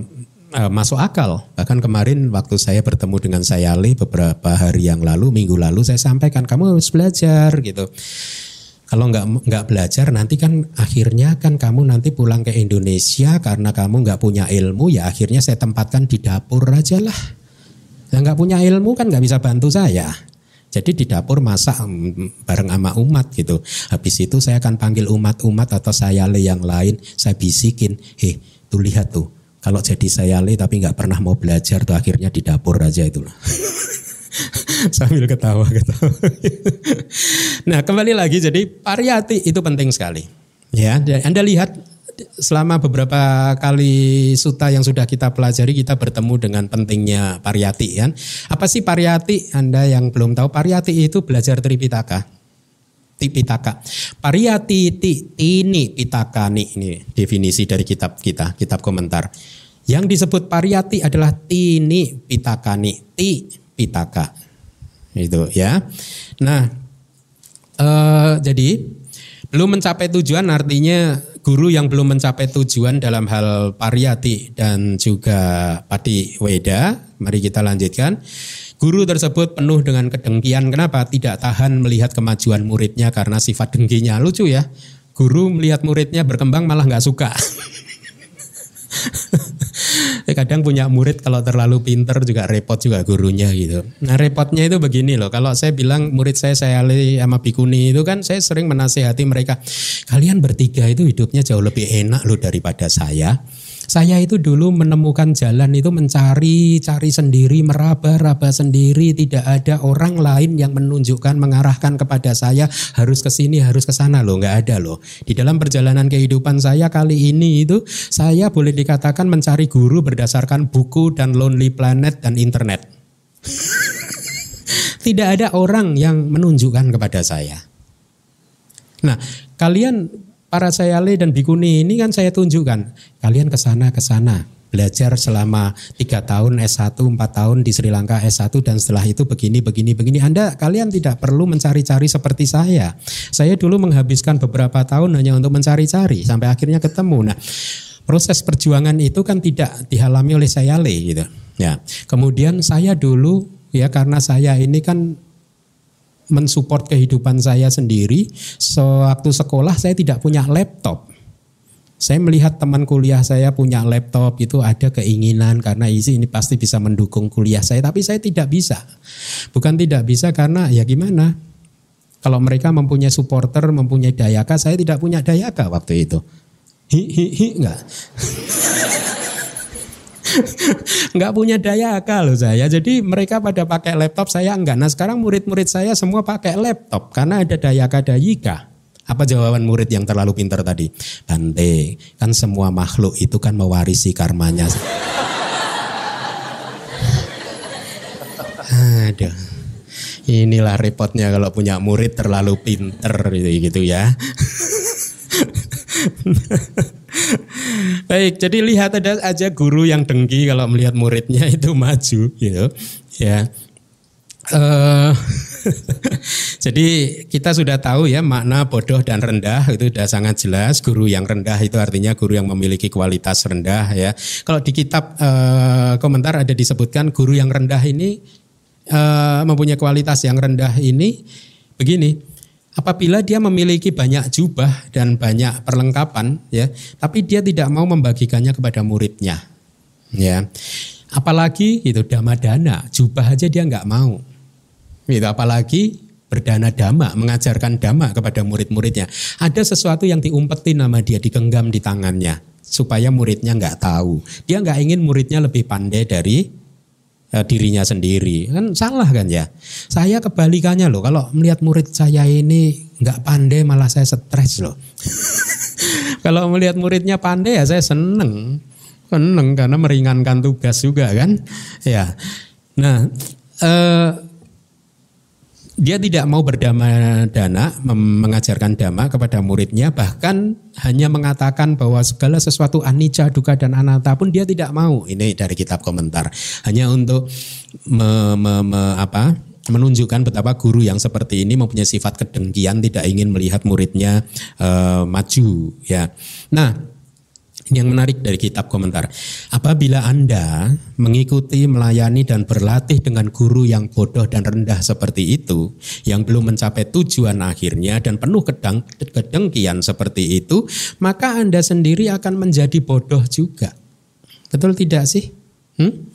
masuk akal. Bahkan kemarin waktu saya bertemu dengan Sayali beberapa hari yang lalu, minggu lalu saya sampaikan kamu harus belajar gitu. Kalau nggak nggak belajar nanti kan akhirnya kan kamu nanti pulang ke Indonesia karena kamu nggak punya ilmu ya akhirnya saya tempatkan di dapur aja lah. Yang nggak punya ilmu kan nggak bisa bantu saya. Jadi di dapur masak bareng sama umat gitu. Habis itu saya akan panggil umat-umat atau saya le yang lain, saya bisikin, heh tuh lihat tuh, kalau jadi saya le tapi nggak pernah mau belajar tuh akhirnya di dapur aja itu sambil ketawa-ketawa. nah kembali lagi jadi pariyati itu penting sekali. Ya, Anda lihat selama beberapa kali suta yang sudah kita pelajari kita bertemu dengan pentingnya pariyati kan. Apa sih pariyati? Anda yang belum tahu pariyati itu belajar Tripitaka. Tipitaka. Pariyati ti ini pitaka nih ini definisi dari kitab kita, kitab komentar. Yang disebut pariyati adalah tini pitakani, ti pitaka. Itu ya. Nah, eh, jadi belum mencapai tujuan artinya guru yang belum mencapai tujuan dalam hal pariyati dan juga pati weda. Mari kita lanjutkan. Guru tersebut penuh dengan kedengkian. Kenapa? Tidak tahan melihat kemajuan muridnya karena sifat dengkinya. Lucu ya. Guru melihat muridnya berkembang malah nggak suka. ya kadang punya murid kalau terlalu pinter juga repot juga gurunya gitu. Nah repotnya itu begini loh, kalau saya bilang murid saya saya Ali sama Bikuni itu kan saya sering menasehati mereka, kalian bertiga itu hidupnya jauh lebih enak loh daripada saya. Saya itu dulu menemukan jalan itu mencari, cari sendiri, meraba-raba sendiri, tidak ada orang lain yang menunjukkan, mengarahkan kepada saya harus ke sini, harus ke sana loh, nggak ada loh. Di dalam perjalanan kehidupan saya kali ini itu saya boleh dikatakan mencari guru berdasarkan buku dan Lonely Planet dan internet. tidak ada orang yang menunjukkan kepada saya. Nah, kalian para sayale dan bikuni ini kan saya tunjukkan. Kalian ke sana ke sana. Belajar selama tiga tahun S1 empat tahun di Sri Lanka S1 dan setelah itu begini begini begini. Anda kalian tidak perlu mencari-cari seperti saya. Saya dulu menghabiskan beberapa tahun hanya untuk mencari-cari sampai akhirnya ketemu. Nah proses perjuangan itu kan tidak dihalami oleh sayale gitu. Ya. Kemudian saya dulu ya karena saya ini kan mensupport kehidupan saya sendiri. Sewaktu sekolah saya tidak punya laptop. Saya melihat teman kuliah saya punya laptop itu ada keinginan karena isi ini pasti bisa mendukung kuliah saya, tapi saya tidak bisa. Bukan tidak bisa karena ya gimana? Kalau mereka mempunyai supporter, mempunyai dayaka, saya tidak punya dayaka waktu itu. Hi hi hi enggak. nggak punya daya akal loh saya. Jadi mereka pada pakai laptop saya enggak. Nah sekarang murid-murid saya semua pakai laptop karena ada daya kadayika. Apa jawaban murid yang terlalu pintar tadi? Bante, kan semua makhluk itu kan mewarisi karmanya. Aduh. Inilah repotnya kalau punya murid terlalu pinter gitu ya. Baik, jadi lihat ada aja guru yang dengki kalau melihat muridnya itu maju gitu. Ya. Uh, jadi kita sudah tahu ya makna bodoh dan rendah itu sudah sangat jelas. Guru yang rendah itu artinya guru yang memiliki kualitas rendah ya. Kalau di kitab uh, komentar ada disebutkan guru yang rendah ini uh, mempunyai kualitas yang rendah ini begini, apabila dia memiliki banyak jubah dan banyak perlengkapan ya, tapi dia tidak mau membagikannya kepada muridnya. Ya. Apalagi itu dama-dana, jubah aja dia nggak mau. Itu apalagi berdana dama, mengajarkan dama kepada murid-muridnya. Ada sesuatu yang diumpetin nama dia, digenggam di tangannya supaya muridnya nggak tahu. Dia nggak ingin muridnya lebih pandai dari uh, dirinya sendiri. Kan salah kan ya. Saya kebalikannya loh. Kalau melihat murid saya ini nggak pandai malah saya stres loh. Kalau melihat muridnya pandai ya saya seneng. Seneng karena meringankan tugas juga kan. Ya. Nah, eh, dia tidak mau berdama dana mengajarkan dhamma kepada muridnya bahkan hanya mengatakan bahwa segala sesuatu anicca duka dan anatta pun dia tidak mau. Ini dari kitab komentar. Hanya untuk me, me, me, apa menunjukkan betapa guru yang seperti ini mempunyai sifat kedengkian tidak ingin melihat muridnya uh, maju ya. Nah ini yang menarik dari kitab komentar. Apabila Anda mengikuti, melayani dan berlatih dengan guru yang bodoh dan rendah seperti itu, yang belum mencapai tujuan akhirnya dan penuh kedang, kedengkian seperti itu, maka Anda sendiri akan menjadi bodoh juga. Betul tidak sih? Hmm?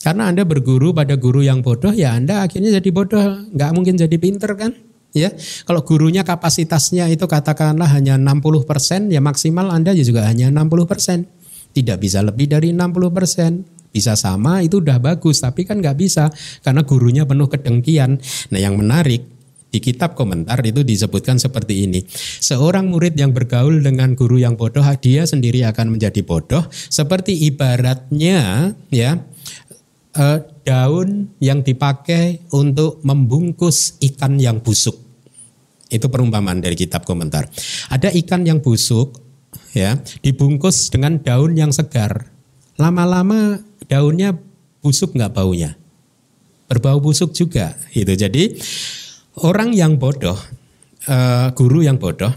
Karena Anda berguru pada guru yang bodoh, ya Anda akhirnya jadi bodoh. Nggak mungkin jadi pinter kan? Ya, kalau gurunya kapasitasnya itu katakanlah hanya 60%, ya maksimal Anda juga hanya 60%. Tidak bisa lebih dari 60%. Bisa sama itu udah bagus, tapi kan nggak bisa karena gurunya penuh kedengkian. Nah, yang menarik di kitab komentar itu disebutkan seperti ini. Seorang murid yang bergaul dengan guru yang bodoh, dia sendiri akan menjadi bodoh. Seperti ibaratnya ya eh, daun yang dipakai untuk membungkus ikan yang busuk. Itu perumpamaan dari kitab komentar. Ada ikan yang busuk ya, dibungkus dengan daun yang segar. Lama-lama daunnya busuk nggak baunya? Berbau busuk juga. Itu jadi orang yang bodoh, eh, guru yang bodoh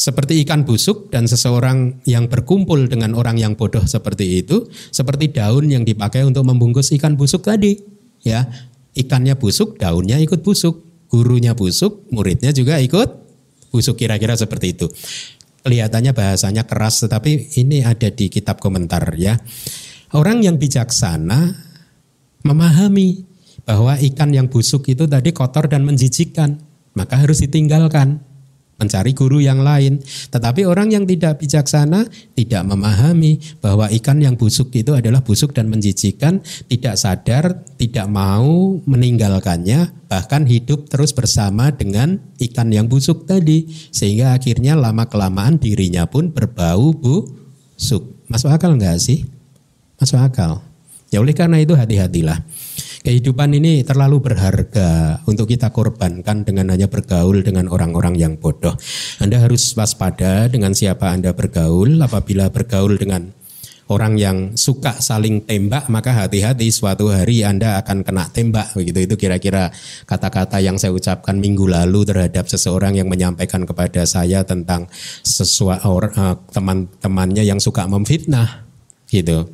seperti ikan busuk dan seseorang yang berkumpul dengan orang yang bodoh seperti itu, seperti daun yang dipakai untuk membungkus ikan busuk tadi. Ya, ikannya busuk, daunnya ikut busuk, gurunya busuk, muridnya juga ikut busuk kira-kira seperti itu. Kelihatannya bahasanya keras tetapi ini ada di kitab komentar ya. Orang yang bijaksana memahami bahwa ikan yang busuk itu tadi kotor dan menjijikkan, maka harus ditinggalkan mencari guru yang lain. Tetapi orang yang tidak bijaksana tidak memahami bahwa ikan yang busuk itu adalah busuk dan menjijikan, tidak sadar, tidak mau meninggalkannya, bahkan hidup terus bersama dengan ikan yang busuk tadi. Sehingga akhirnya lama-kelamaan dirinya pun berbau busuk. Masuk akal enggak sih? Masuk akal. Ya oleh karena itu hati-hatilah. Kehidupan ini terlalu berharga untuk kita korbankan dengan hanya bergaul dengan orang-orang yang bodoh. Anda harus waspada dengan siapa Anda bergaul. Apabila bergaul dengan orang yang suka saling tembak, maka hati-hati suatu hari Anda akan kena tembak. Begitu itu kira-kira kata-kata yang saya ucapkan minggu lalu terhadap seseorang yang menyampaikan kepada saya tentang sesuatu uh, teman-temannya yang suka memfitnah. Gitu.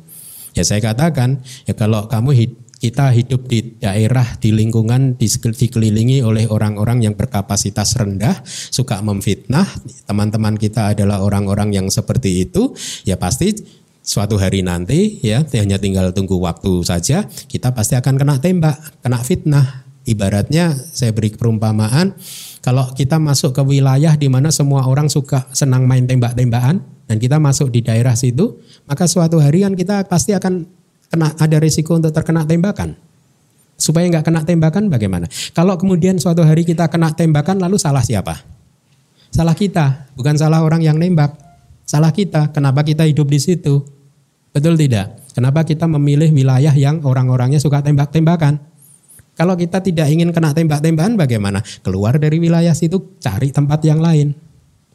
Ya saya katakan, ya kalau kamu hidup kita hidup di daerah, di lingkungan dikelilingi oleh orang-orang yang berkapasitas rendah, suka memfitnah, teman-teman kita adalah orang-orang yang seperti itu, ya pasti suatu hari nanti ya hanya tinggal tunggu waktu saja, kita pasti akan kena tembak, kena fitnah. Ibaratnya saya beri perumpamaan, kalau kita masuk ke wilayah di mana semua orang suka senang main tembak-tembakan dan kita masuk di daerah situ, maka suatu hari kan kita pasti akan kena ada risiko untuk terkena tembakan. Supaya nggak kena tembakan bagaimana? Kalau kemudian suatu hari kita kena tembakan lalu salah siapa? Salah kita, bukan salah orang yang nembak. Salah kita. Kenapa kita hidup di situ? Betul tidak? Kenapa kita memilih wilayah yang orang-orangnya suka tembak-tembakan? Kalau kita tidak ingin kena tembak-tembakan bagaimana? Keluar dari wilayah situ, cari tempat yang lain.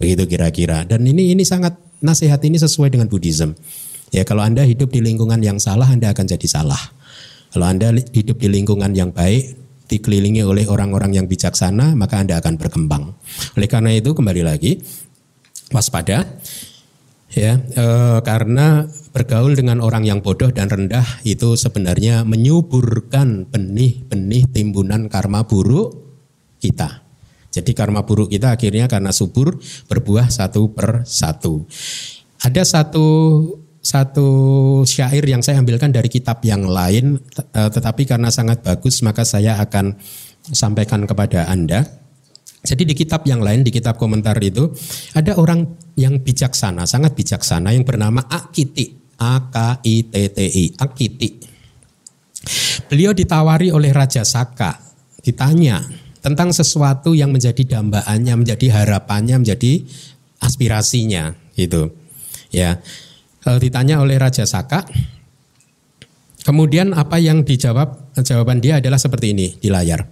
Begitu kira-kira. Dan ini ini sangat nasihat ini sesuai dengan Buddhism. Ya kalau Anda hidup di lingkungan yang salah, Anda akan jadi salah. Kalau Anda hidup di lingkungan yang baik, dikelilingi oleh orang-orang yang bijaksana, maka Anda akan berkembang. Oleh karena itu kembali lagi, waspada. ya e, karena bergaul dengan orang yang bodoh dan rendah itu sebenarnya menyuburkan benih-benih timbunan karma buruk kita. Jadi karma buruk kita akhirnya karena subur berbuah satu per satu. Ada satu satu syair yang saya ambilkan dari kitab yang lain, tetapi karena sangat bagus maka saya akan sampaikan kepada Anda. Jadi di kitab yang lain, di kitab komentar itu ada orang yang bijaksana, sangat bijaksana yang bernama Akiti, A K I T T I, Akiti. Beliau ditawari oleh Raja Saka, ditanya tentang sesuatu yang menjadi dambaannya, menjadi harapannya, menjadi aspirasinya, gitu. Ya, ditanya oleh Raja Saka. Kemudian apa yang dijawab? Jawaban dia adalah seperti ini di layar.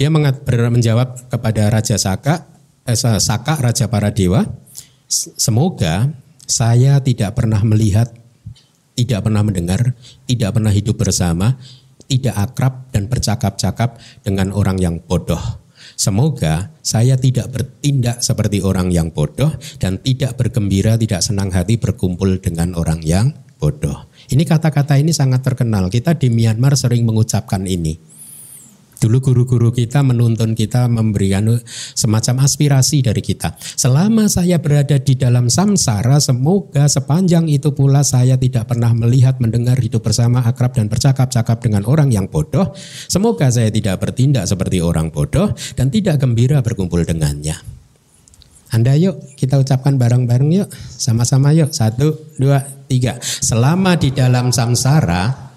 Dia menjawab kepada Raja Saka, eh, Saka Raja para dewa, semoga saya tidak pernah melihat, tidak pernah mendengar, tidak pernah hidup bersama, tidak akrab dan bercakap-cakap dengan orang yang bodoh. Semoga saya tidak bertindak seperti orang yang bodoh dan tidak bergembira, tidak senang hati berkumpul dengan orang yang bodoh. Ini kata-kata ini sangat terkenal. Kita di Myanmar sering mengucapkan ini. Dulu guru-guru kita menuntun kita memberikan semacam aspirasi dari kita. Selama saya berada di dalam samsara, semoga sepanjang itu pula saya tidak pernah melihat, mendengar, hidup bersama, akrab dan bercakap-cakap dengan orang yang bodoh. Semoga saya tidak bertindak seperti orang bodoh dan tidak gembira berkumpul dengannya. Anda yuk kita ucapkan bareng-bareng yuk. Sama-sama yuk. Satu, dua, tiga. Selama di dalam samsara,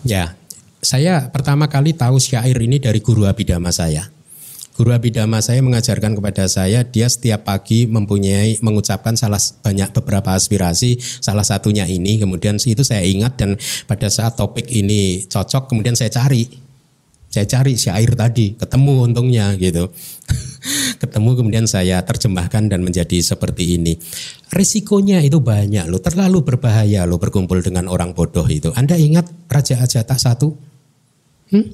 Ya, saya pertama kali tahu syair ini dari guru abidama saya. Guru abidama saya mengajarkan kepada saya, dia setiap pagi mempunyai mengucapkan salah banyak beberapa aspirasi, salah satunya ini. Kemudian itu saya ingat dan pada saat topik ini cocok, kemudian saya cari, saya cari syair tadi, ketemu untungnya gitu. ketemu kemudian saya terjemahkan dan menjadi seperti ini. Risikonya itu banyak loh, terlalu berbahaya loh berkumpul dengan orang bodoh itu. Anda ingat Raja Ajata satu? Hmm?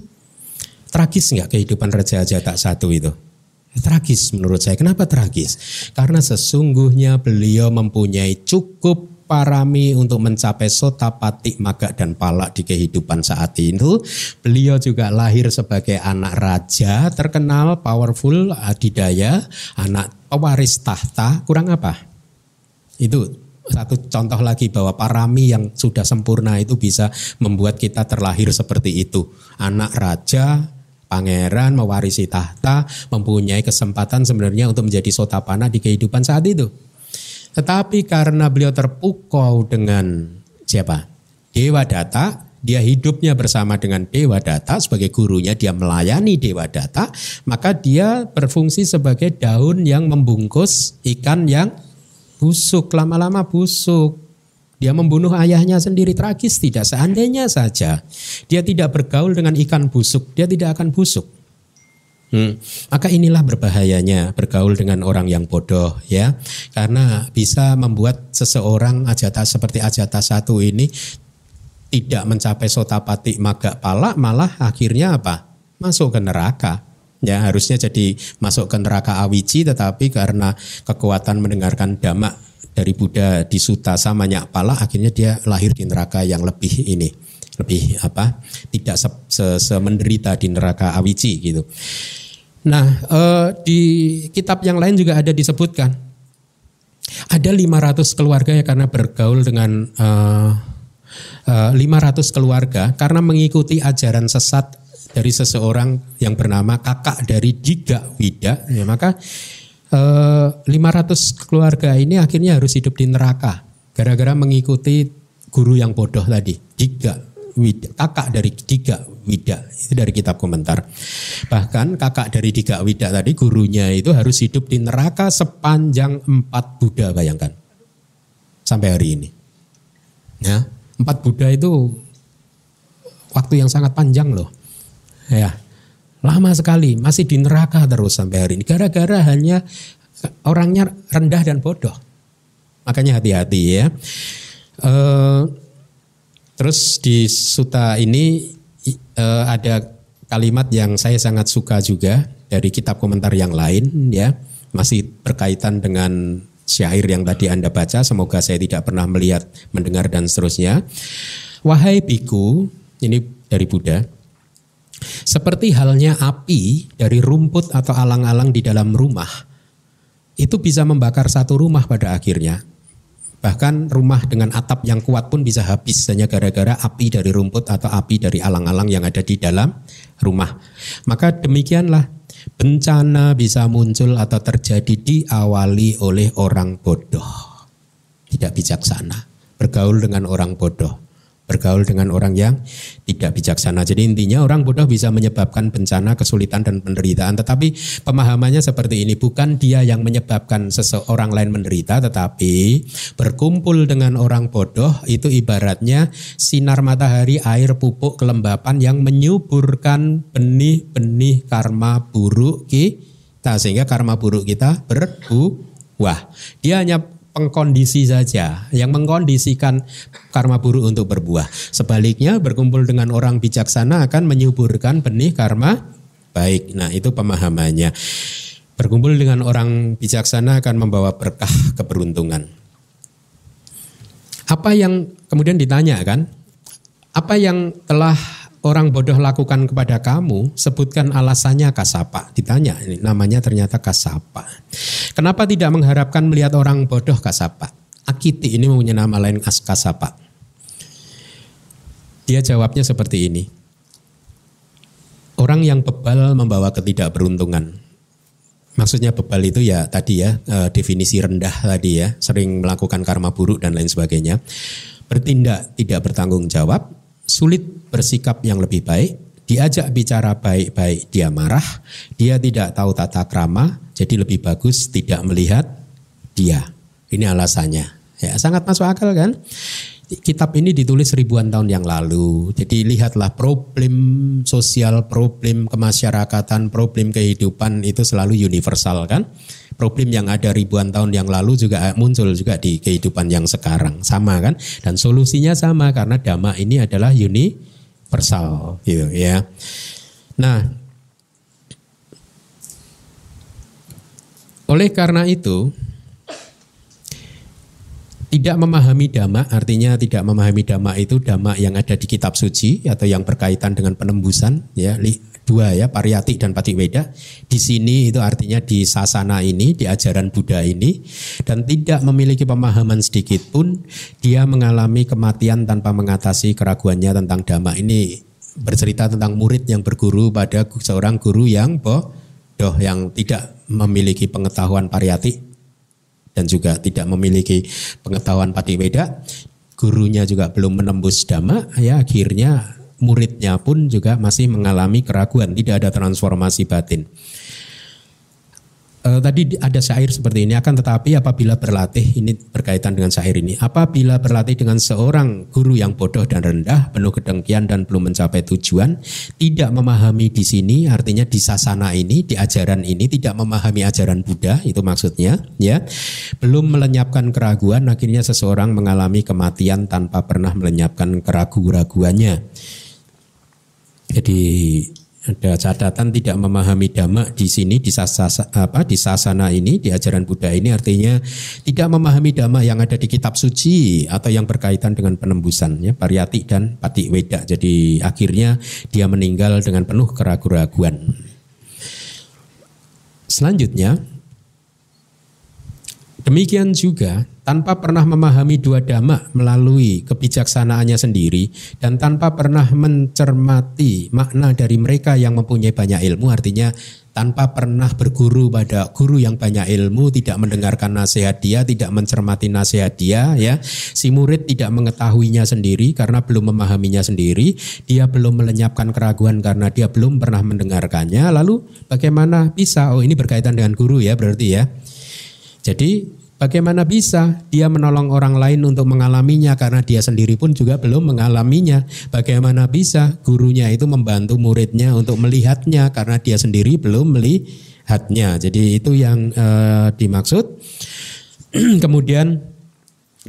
Tragis nggak kehidupan Raja Ajata satu itu? Tragis menurut saya. Kenapa tragis? Karena sesungguhnya beliau mempunyai cukup parami untuk mencapai sotapati maga dan palak di kehidupan saat itu. Beliau juga lahir sebagai anak raja terkenal, powerful, adidaya, anak pewaris tahta. Kurang apa? Itu satu contoh lagi bahwa parami yang sudah sempurna itu bisa membuat kita terlahir seperti itu. Anak raja, pangeran mewarisi tahta, mempunyai kesempatan sebenarnya untuk menjadi sotapana di kehidupan saat itu. Tetapi karena beliau terpukau dengan siapa? Dewa Data, dia hidupnya bersama dengan Dewa Data sebagai gurunya, dia melayani Dewa Data, maka dia berfungsi sebagai daun yang membungkus ikan yang busuk, lama-lama busuk. Dia membunuh ayahnya sendiri tragis tidak seandainya saja dia tidak bergaul dengan ikan busuk, dia tidak akan busuk. Hmm. Maka inilah berbahayanya bergaul dengan orang yang bodoh ya, karena bisa membuat seseorang ajata seperti ajata satu ini tidak mencapai sotapati maga pala, malah akhirnya apa? Masuk ke neraka. Ya harusnya jadi masuk ke neraka awici, tetapi karena kekuatan mendengarkan damak dari Buddha di Suta samanya pala, akhirnya dia lahir di neraka yang lebih ini lebih apa tidak se, se, se menderita di neraka awici gitu. Nah eh, di kitab yang lain juga ada disebutkan ada 500 keluarga ya karena bergaul dengan eh, eh, 500 keluarga karena mengikuti ajaran sesat dari seseorang yang bernama kakak dari Diga Wida ya maka eh, 500 keluarga ini akhirnya harus hidup di neraka gara-gara mengikuti guru yang bodoh tadi Diga Kakak dari Diga Wida itu dari kitab komentar. Bahkan kakak dari Diga Wida tadi gurunya itu harus hidup di neraka sepanjang empat Buddha bayangkan sampai hari ini. Ya, empat Buddha itu waktu yang sangat panjang loh. Ya, Lama sekali, masih di neraka terus sampai hari ini. Gara-gara hanya orangnya rendah dan bodoh. Makanya hati-hati ya. Uh, terus di suta ini uh, ada kalimat yang saya sangat suka juga dari kitab komentar yang lain ya. Masih berkaitan dengan syair yang tadi Anda baca. Semoga saya tidak pernah melihat, mendengar dan seterusnya. Wahai biku, ini dari Buddha. Seperti halnya api dari rumput atau alang-alang di dalam rumah, itu bisa membakar satu rumah pada akhirnya. Bahkan rumah dengan atap yang kuat pun bisa habis hanya gara-gara api dari rumput atau api dari alang-alang yang ada di dalam rumah. Maka demikianlah bencana bisa muncul atau terjadi diawali oleh orang bodoh. Tidak bijaksana. Bergaul dengan orang bodoh bergaul dengan orang yang tidak bijaksana. Jadi intinya orang bodoh bisa menyebabkan bencana, kesulitan dan penderitaan. Tetapi pemahamannya seperti ini, bukan dia yang menyebabkan seseorang lain menderita, tetapi berkumpul dengan orang bodoh itu ibaratnya sinar matahari, air, pupuk, kelembapan yang menyuburkan benih-benih karma buruk kita sehingga karma buruk kita berbuah. Dia hanya pengkondisi saja yang mengkondisikan karma buruk untuk berbuah. Sebaliknya berkumpul dengan orang bijaksana akan menyuburkan benih karma baik. Nah, itu pemahamannya. Berkumpul dengan orang bijaksana akan membawa berkah keberuntungan. Apa yang kemudian ditanya kan? Apa yang telah orang bodoh lakukan kepada kamu, sebutkan alasannya kasapa. Ditanya, ini namanya ternyata kasapa. Kenapa tidak mengharapkan melihat orang bodoh kasapa? Akiti ini mempunyai nama lain as kasapa. Dia jawabnya seperti ini. Orang yang bebal membawa ketidakberuntungan. Maksudnya bebal itu ya tadi ya eh, definisi rendah tadi ya, sering melakukan karma buruk dan lain sebagainya. Bertindak tidak bertanggung jawab, sulit bersikap yang lebih baik, diajak bicara baik-baik dia marah, dia tidak tahu tata krama, jadi lebih bagus tidak melihat dia. Ini alasannya. Ya, sangat masuk akal kan? Kitab ini ditulis ribuan tahun yang lalu. Jadi lihatlah problem sosial, problem kemasyarakatan, problem kehidupan itu selalu universal kan? Problem yang ada ribuan tahun yang lalu juga muncul juga di kehidupan yang sekarang. Sama kan? Dan solusinya sama karena dhamma ini adalah universal gitu ya. Nah, oleh karena itu tidak memahami dhamma artinya tidak memahami dhamma itu dhamma yang ada di kitab suci atau yang berkaitan dengan penembusan ya dua ya pariyati dan patiweda. Di sini itu artinya di sasana ini di ajaran Buddha ini. Dan tidak memiliki pemahaman sedikit pun dia mengalami kematian tanpa mengatasi keraguannya tentang dhamma. Ini bercerita tentang murid yang berguru pada seorang guru yang bodoh yang tidak memiliki pengetahuan pariyati dan juga tidak memiliki pengetahuan patiweda, gurunya juga belum menembus dhamma, ya akhirnya muridnya pun juga masih mengalami keraguan, tidak ada transformasi batin. Uh, tadi ada syair seperti ini akan tetapi apabila berlatih ini berkaitan dengan syair ini apabila berlatih dengan seorang guru yang bodoh dan rendah penuh kedengkian dan belum mencapai tujuan tidak memahami di sini artinya di sasana ini di ajaran ini tidak memahami ajaran Buddha itu maksudnya ya belum melenyapkan keraguan akhirnya seseorang mengalami kematian tanpa pernah melenyapkan keraguan-raguannya jadi ada catatan tidak memahami dhamma di sini di sasana, apa di sasana ini di ajaran Buddha ini. Artinya tidak memahami dhamma yang ada di kitab suci atau yang berkaitan dengan penembusan ya pariyati dan pati weda jadi akhirnya dia meninggal dengan penuh keraguan-raguan selanjutnya demikian juga tanpa pernah memahami dua dhamma melalui kebijaksanaannya sendiri dan tanpa pernah mencermati makna dari mereka yang mempunyai banyak ilmu artinya tanpa pernah berguru pada guru yang banyak ilmu tidak mendengarkan nasihat dia tidak mencermati nasihat dia ya. Si murid tidak mengetahuinya sendiri karena belum memahaminya sendiri dia belum melenyapkan keraguan karena dia belum pernah mendengarkannya. Lalu bagaimana bisa? Oh ini berkaitan dengan guru ya berarti ya jadi Bagaimana bisa dia menolong orang lain untuk mengalaminya karena dia sendiri pun juga belum mengalaminya? Bagaimana bisa gurunya itu membantu muridnya untuk melihatnya karena dia sendiri belum melihatnya? Jadi itu yang uh, dimaksud. Kemudian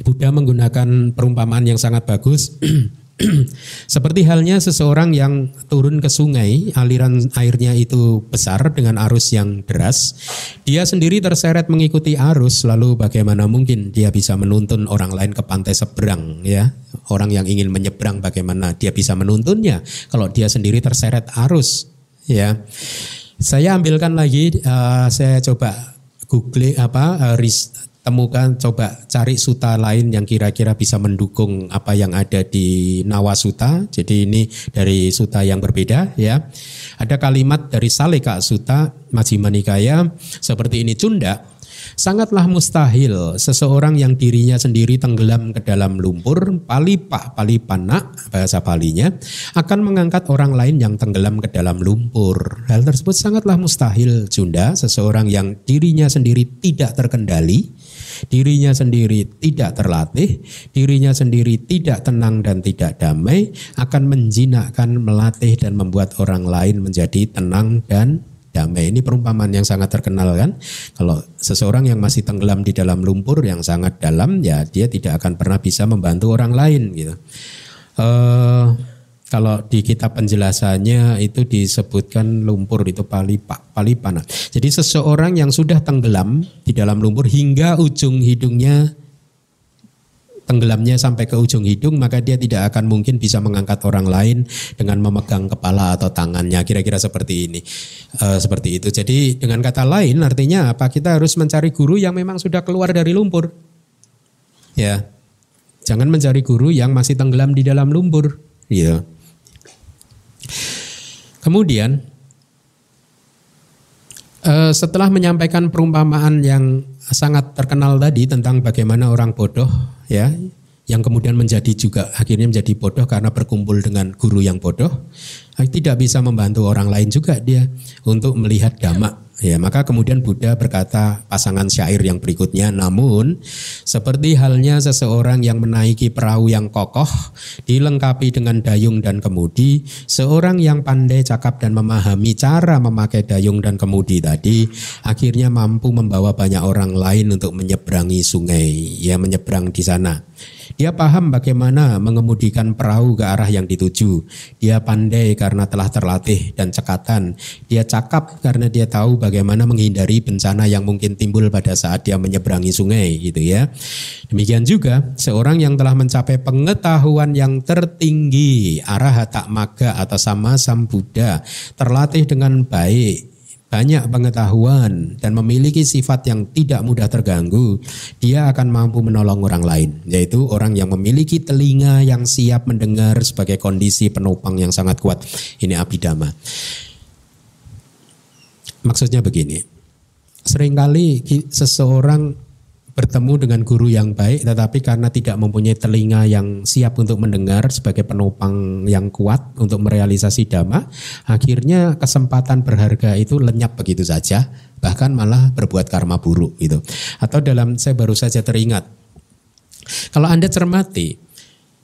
Buddha menggunakan perumpamaan yang sangat bagus. Seperti halnya seseorang yang turun ke sungai, aliran airnya itu besar dengan arus yang deras. Dia sendiri terseret mengikuti arus, lalu bagaimana mungkin dia bisa menuntun orang lain ke pantai seberang ya? Orang yang ingin menyeberang bagaimana dia bisa menuntunnya kalau dia sendiri terseret arus ya. Saya ambilkan lagi uh, saya coba google apa uh, temukan coba cari suta lain yang kira-kira bisa mendukung apa yang ada di Nawasuta. Jadi ini dari suta yang berbeda ya. Ada kalimat dari Saleka Suta Majjhima Nikaya seperti ini Cunda Sangatlah mustahil seseorang yang dirinya sendiri tenggelam ke dalam lumpur, palipa palipana bahasa palinya, akan mengangkat orang lain yang tenggelam ke dalam lumpur. Hal tersebut sangatlah mustahil, Junda, seseorang yang dirinya sendiri tidak terkendali, dirinya sendiri tidak terlatih, dirinya sendiri tidak tenang dan tidak damai, akan menjinakkan, melatih dan membuat orang lain menjadi tenang dan damai. Ini perumpamaan yang sangat terkenal kan. Kalau seseorang yang masih tenggelam di dalam lumpur yang sangat dalam, ya dia tidak akan pernah bisa membantu orang lain gitu. Uh, kalau di kitab penjelasannya itu disebutkan lumpur itu palipa, palipana. Jadi seseorang yang sudah tenggelam di dalam lumpur hingga ujung hidungnya tenggelamnya sampai ke ujung hidung maka dia tidak akan mungkin bisa mengangkat orang lain dengan memegang kepala atau tangannya. Kira-kira seperti ini. E, seperti itu. Jadi dengan kata lain artinya apa? Kita harus mencari guru yang memang sudah keluar dari lumpur. Ya. Jangan mencari guru yang masih tenggelam di dalam lumpur. Gitu kemudian e, setelah menyampaikan perumpamaan yang sangat terkenal tadi tentang bagaimana orang bodoh ya yang kemudian menjadi juga akhirnya menjadi bodoh karena berkumpul dengan guru yang bodoh tidak bisa membantu orang lain juga dia untuk melihat dhamma Ya, maka kemudian Buddha berkata pasangan syair yang berikutnya, namun seperti halnya seseorang yang menaiki perahu yang kokoh, dilengkapi dengan dayung dan kemudi, seorang yang pandai cakap dan memahami cara memakai dayung dan kemudi tadi, akhirnya mampu membawa banyak orang lain untuk menyeberangi sungai, ya menyeberang di sana. Dia paham bagaimana mengemudikan perahu ke arah yang dituju. Dia pandai karena telah terlatih dan cekatan. Dia cakap karena dia tahu bagaimana menghindari bencana yang mungkin timbul pada saat dia menyeberangi sungai gitu ya. Demikian juga seorang yang telah mencapai pengetahuan yang tertinggi arah tak maga atau sama sam Buddha terlatih dengan baik banyak pengetahuan dan memiliki sifat yang tidak mudah terganggu, dia akan mampu menolong orang lain, yaitu orang yang memiliki telinga yang siap mendengar sebagai kondisi penopang yang sangat kuat. Ini abidama. Maksudnya begini, sering kali seseorang bertemu dengan guru yang baik tetapi karena tidak mempunyai telinga yang siap untuk mendengar sebagai penopang yang kuat untuk merealisasi dhamma akhirnya kesempatan berharga itu lenyap begitu saja bahkan malah berbuat karma buruk gitu. Atau dalam saya baru saja teringat kalau Anda cermati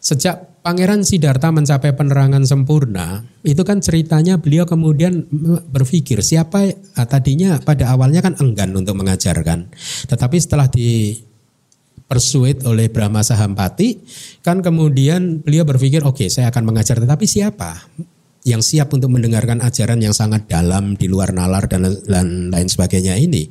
sejak Pangeran Siddhartha mencapai penerangan sempurna, itu kan ceritanya beliau kemudian berpikir siapa ah, tadinya pada awalnya kan enggan untuk mengajarkan, tetapi setelah di persuade oleh Brahma Sahampati, kan kemudian beliau berpikir oke okay, saya akan mengajar, tetapi siapa? Yang siap untuk mendengarkan ajaran yang sangat dalam di luar nalar dan, dan lain sebagainya ini.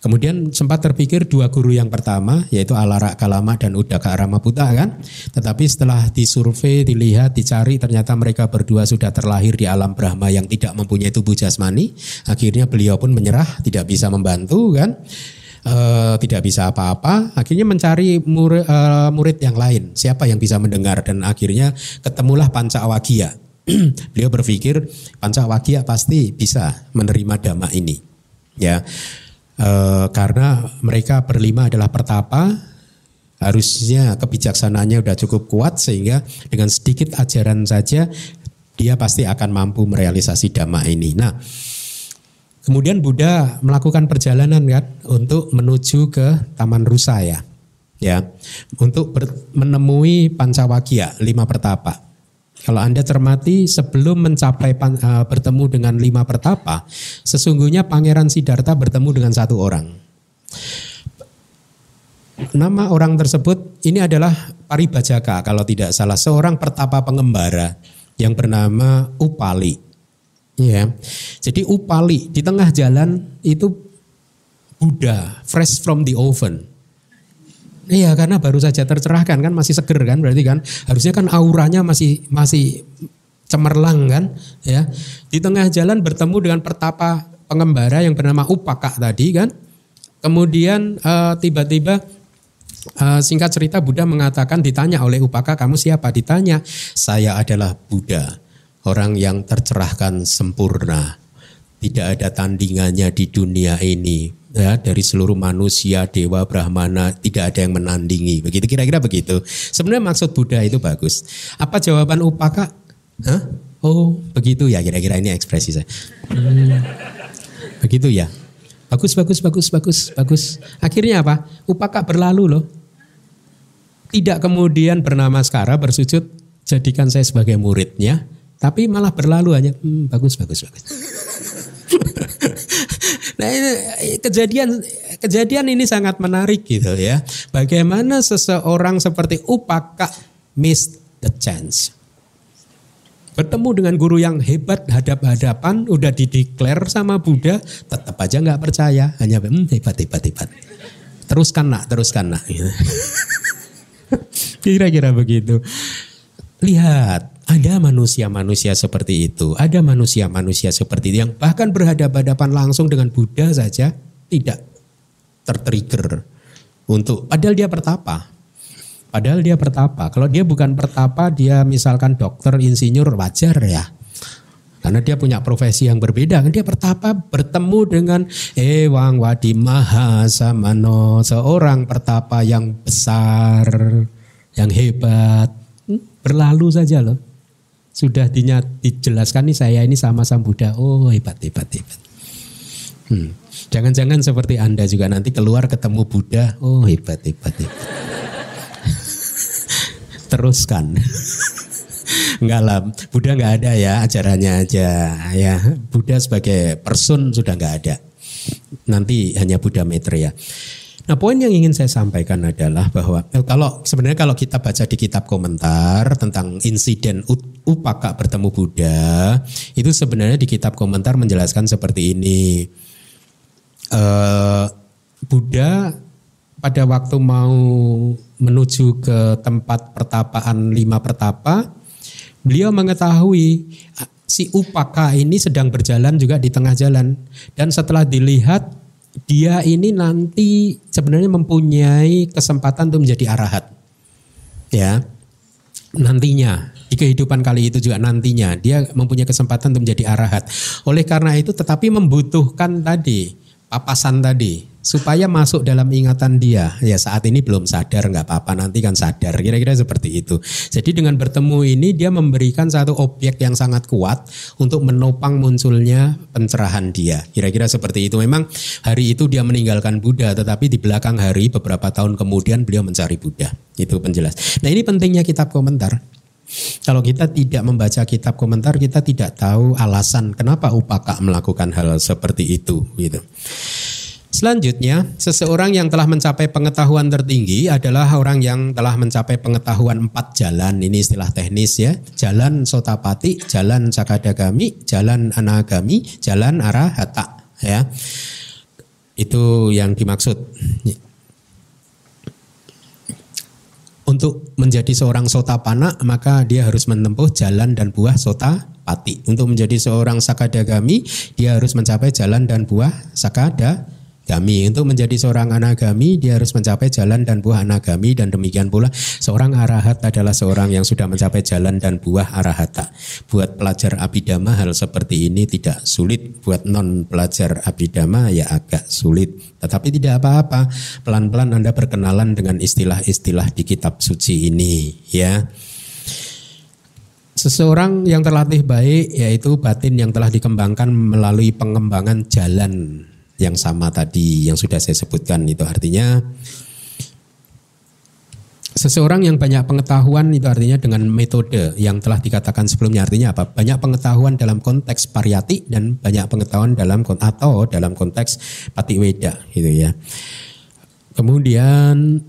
Kemudian sempat terpikir dua guru yang pertama yaitu Alara Kalama dan Udaka Ramaputa kan. Tetapi setelah disurvei, dilihat, dicari ternyata mereka berdua sudah terlahir di alam Brahma yang tidak mempunyai tubuh jasmani. Akhirnya beliau pun menyerah, tidak bisa membantu kan. Uh, tidak bisa apa-apa, akhirnya mencari murid, uh, murid yang lain, siapa yang bisa mendengar dan akhirnya ketemulah Panca Awagia beliau berpikir Pancawagya pasti bisa menerima dhamma ini. Ya. E, karena mereka berlima adalah pertapa, harusnya kebijaksanaannya sudah cukup kuat sehingga dengan sedikit ajaran saja dia pasti akan mampu merealisasi dhamma ini. Nah, Kemudian Buddha melakukan perjalanan kan untuk menuju ke Taman Rusa ya. Ya, untuk menemui Pancawakya, lima pertapa. Kalau Anda cermati sebelum mencapai uh, bertemu dengan lima pertapa, sesungguhnya Pangeran Siddhartha bertemu dengan satu orang. Nama orang tersebut ini adalah Paribajaka kalau tidak salah seorang pertapa pengembara yang bernama Upali. Ya. Jadi upali di tengah jalan itu Buddha fresh from the oven. Iya karena baru saja tercerahkan kan masih seger kan berarti kan. Harusnya kan auranya masih masih cemerlang kan ya. Di tengah jalan bertemu dengan pertapa pengembara yang bernama Upaka tadi kan. Kemudian uh, tiba-tiba uh, singkat cerita Buddha mengatakan ditanya oleh Upaka kamu siapa? Ditanya saya adalah Buddha orang yang tercerahkan sempurna. Tidak ada tandingannya di dunia ini. Ya, dari seluruh manusia, dewa, brahmana, tidak ada yang menandingi. Begitu kira-kira begitu. Sebenarnya maksud Buddha itu bagus. Apa jawaban Upaka? Hah? Oh, begitu ya kira-kira ini ekspresi saya. Hmm, begitu ya. Bagus, bagus, bagus, bagus, bagus. Akhirnya apa? Upaka berlalu loh. Tidak kemudian bernama Skara bersujud, jadikan saya sebagai muridnya tapi malah berlalu hanya hmm, bagus bagus bagus. Nah ini kejadian kejadian ini sangat menarik gitu ya. Bagaimana seseorang seperti Upaka miss the chance. Bertemu dengan guru yang hebat hadap-hadapan, udah dideklar sama Buddha, tetap aja nggak percaya, hanya hmm, hebat hebat hebat. Teruskan nak, teruskan nak. Kira-kira begitu. Lihat, ada manusia-manusia seperti itu, ada manusia-manusia seperti itu yang bahkan berhadapan-hadapan langsung dengan Buddha saja tidak tertrigger untuk padahal dia pertapa. Padahal dia pertapa. Kalau dia bukan pertapa, dia misalkan dokter, insinyur wajar ya. Karena dia punya profesi yang berbeda. Kan dia pertapa bertemu dengan Ewang Wadi Mahasamano, seorang pertapa yang besar, yang hebat. Hmm, berlalu saja loh sudah dinyat, dijelaskan nih saya ini sama Sang Buddha. Oh hebat hebat hebat. Hmm. Jangan-jangan seperti Anda juga nanti keluar ketemu Buddha. Oh hebat hebat hebat. Teruskan. Enggak lah, Buddha nggak ada ya ajarannya aja ya. Buddha sebagai person sudah nggak ada. Nanti hanya Buddha Maitreya. Nah poin yang ingin saya sampaikan adalah bahwa eh, kalau sebenarnya kalau kita baca di kitab komentar tentang insiden Upaka bertemu Buddha itu sebenarnya di kitab komentar menjelaskan seperti ini. Uh, Buddha pada waktu mau menuju ke tempat pertapaan lima pertapa, beliau mengetahui ah, si Upaka ini sedang berjalan juga di tengah jalan dan setelah dilihat dia ini nanti sebenarnya mempunyai kesempatan untuk menjadi arahat. Ya. Nantinya di kehidupan kali itu juga nantinya dia mempunyai kesempatan untuk menjadi arahat. Oleh karena itu tetapi membutuhkan tadi papasan tadi supaya masuk dalam ingatan dia. Ya saat ini belum sadar nggak apa-apa nanti kan sadar. Kira-kira seperti itu. Jadi dengan bertemu ini dia memberikan satu objek yang sangat kuat untuk menopang munculnya pencerahan dia. Kira-kira seperti itu. Memang hari itu dia meninggalkan Buddha tetapi di belakang hari beberapa tahun kemudian beliau mencari Buddha. Itu penjelas. Nah ini pentingnya kitab komentar. Kalau kita tidak membaca kitab komentar, kita tidak tahu alasan kenapa Upaka melakukan hal seperti itu, gitu. Selanjutnya, seseorang yang telah mencapai pengetahuan tertinggi adalah orang yang telah mencapai pengetahuan empat jalan. Ini istilah teknis ya. Jalan sotapati, jalan sakadagami, jalan anagami, jalan arahata. Ya, itu yang dimaksud. Untuk menjadi seorang sotapana, maka dia harus menempuh jalan dan buah sotapati. Untuk menjadi seorang sakadagami, dia harus mencapai jalan dan buah sakada anagami. Untuk menjadi seorang anagami dia harus mencapai jalan dan buah anagami dan demikian pula seorang arahat adalah seorang yang sudah mencapai jalan dan buah arahata. Buat pelajar abidama hal seperti ini tidak sulit, buat non pelajar abidama ya agak sulit. Tetapi tidak apa-apa, pelan-pelan Anda berkenalan dengan istilah-istilah di kitab suci ini ya. Seseorang yang terlatih baik yaitu batin yang telah dikembangkan melalui pengembangan jalan yang sama tadi yang sudah saya sebutkan itu artinya seseorang yang banyak pengetahuan itu artinya dengan metode yang telah dikatakan sebelumnya artinya apa? Banyak pengetahuan dalam konteks pariyati dan banyak pengetahuan dalam atau dalam konteks patiweda gitu ya. Kemudian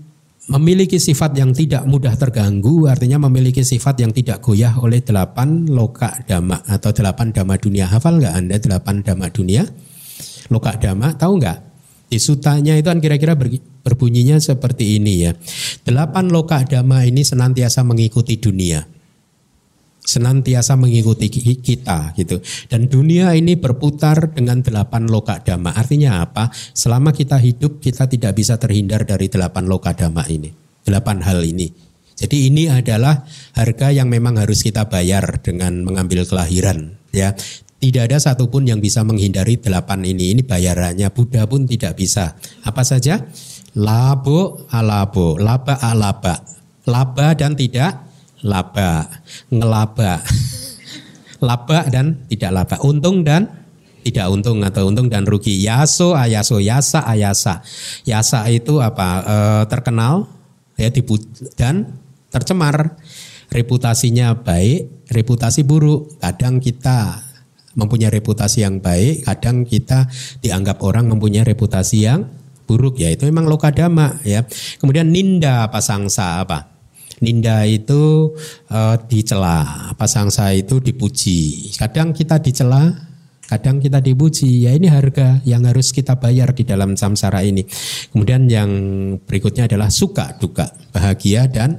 memiliki sifat yang tidak mudah terganggu artinya memiliki sifat yang tidak goyah oleh delapan loka dhamma atau delapan dhamma dunia hafal nggak anda delapan dhamma dunia loka dhamma tahu nggak di sutanya itu kan kira-kira berbunyinya seperti ini ya delapan loka dhamma ini senantiasa mengikuti dunia senantiasa mengikuti kita gitu. Dan dunia ini berputar dengan delapan loka dhamma. Artinya apa? Selama kita hidup kita tidak bisa terhindar dari delapan loka dhamma ini. Delapan hal ini. Jadi ini adalah harga yang memang harus kita bayar dengan mengambil kelahiran ya. Tidak ada satupun yang bisa menghindari delapan ini. Ini bayarannya. Buddha pun tidak bisa. Apa saja? Labo alabo, laba alaba. Laba dan tidak laba, ngelaba. laba dan tidak laba, untung dan tidak untung atau untung dan rugi. Yaso ayaso, yasa ayasa. Yasa itu apa? E, terkenal ya dan tercemar. Reputasinya baik, reputasi buruk. Kadang kita mempunyai reputasi yang baik, kadang kita dianggap orang mempunyai reputasi yang buruk ya itu memang lokadama ya. Kemudian ninda pasangsa apa? Ninda itu uh, dicela, pasangsa itu dipuji. Kadang kita dicela, kadang kita dipuji. Ya ini harga yang harus kita bayar di dalam samsara ini. Kemudian yang berikutnya adalah suka duka, bahagia dan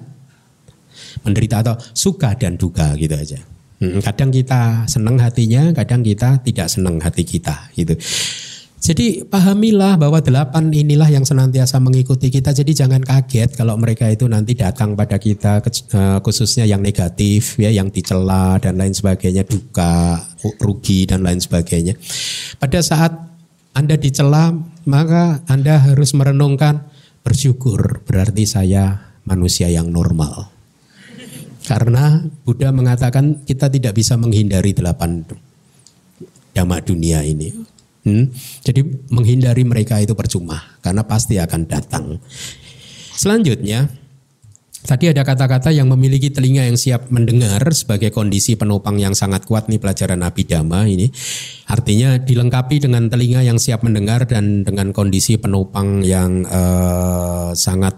menderita atau suka dan duka gitu aja. Hmm, kadang kita senang hatinya, kadang kita tidak senang hati kita gitu. Jadi pahamilah bahwa delapan inilah yang senantiasa mengikuti kita. Jadi jangan kaget kalau mereka itu nanti datang pada kita eh, khususnya yang negatif ya, yang dicela dan lain sebagainya, duka, rugi dan lain sebagainya. Pada saat Anda dicela, maka Anda harus merenungkan bersyukur berarti saya manusia yang normal. Karena Buddha mengatakan kita tidak bisa menghindari delapan dhamma dunia ini. Hmm? Jadi menghindari mereka itu percuma karena pasti akan datang. Selanjutnya, tadi ada kata-kata yang memiliki telinga yang siap mendengar sebagai kondisi penopang yang sangat kuat nih pelajaran Dhamma ini. Artinya dilengkapi dengan telinga yang siap mendengar dan dengan kondisi penopang yang uh, sangat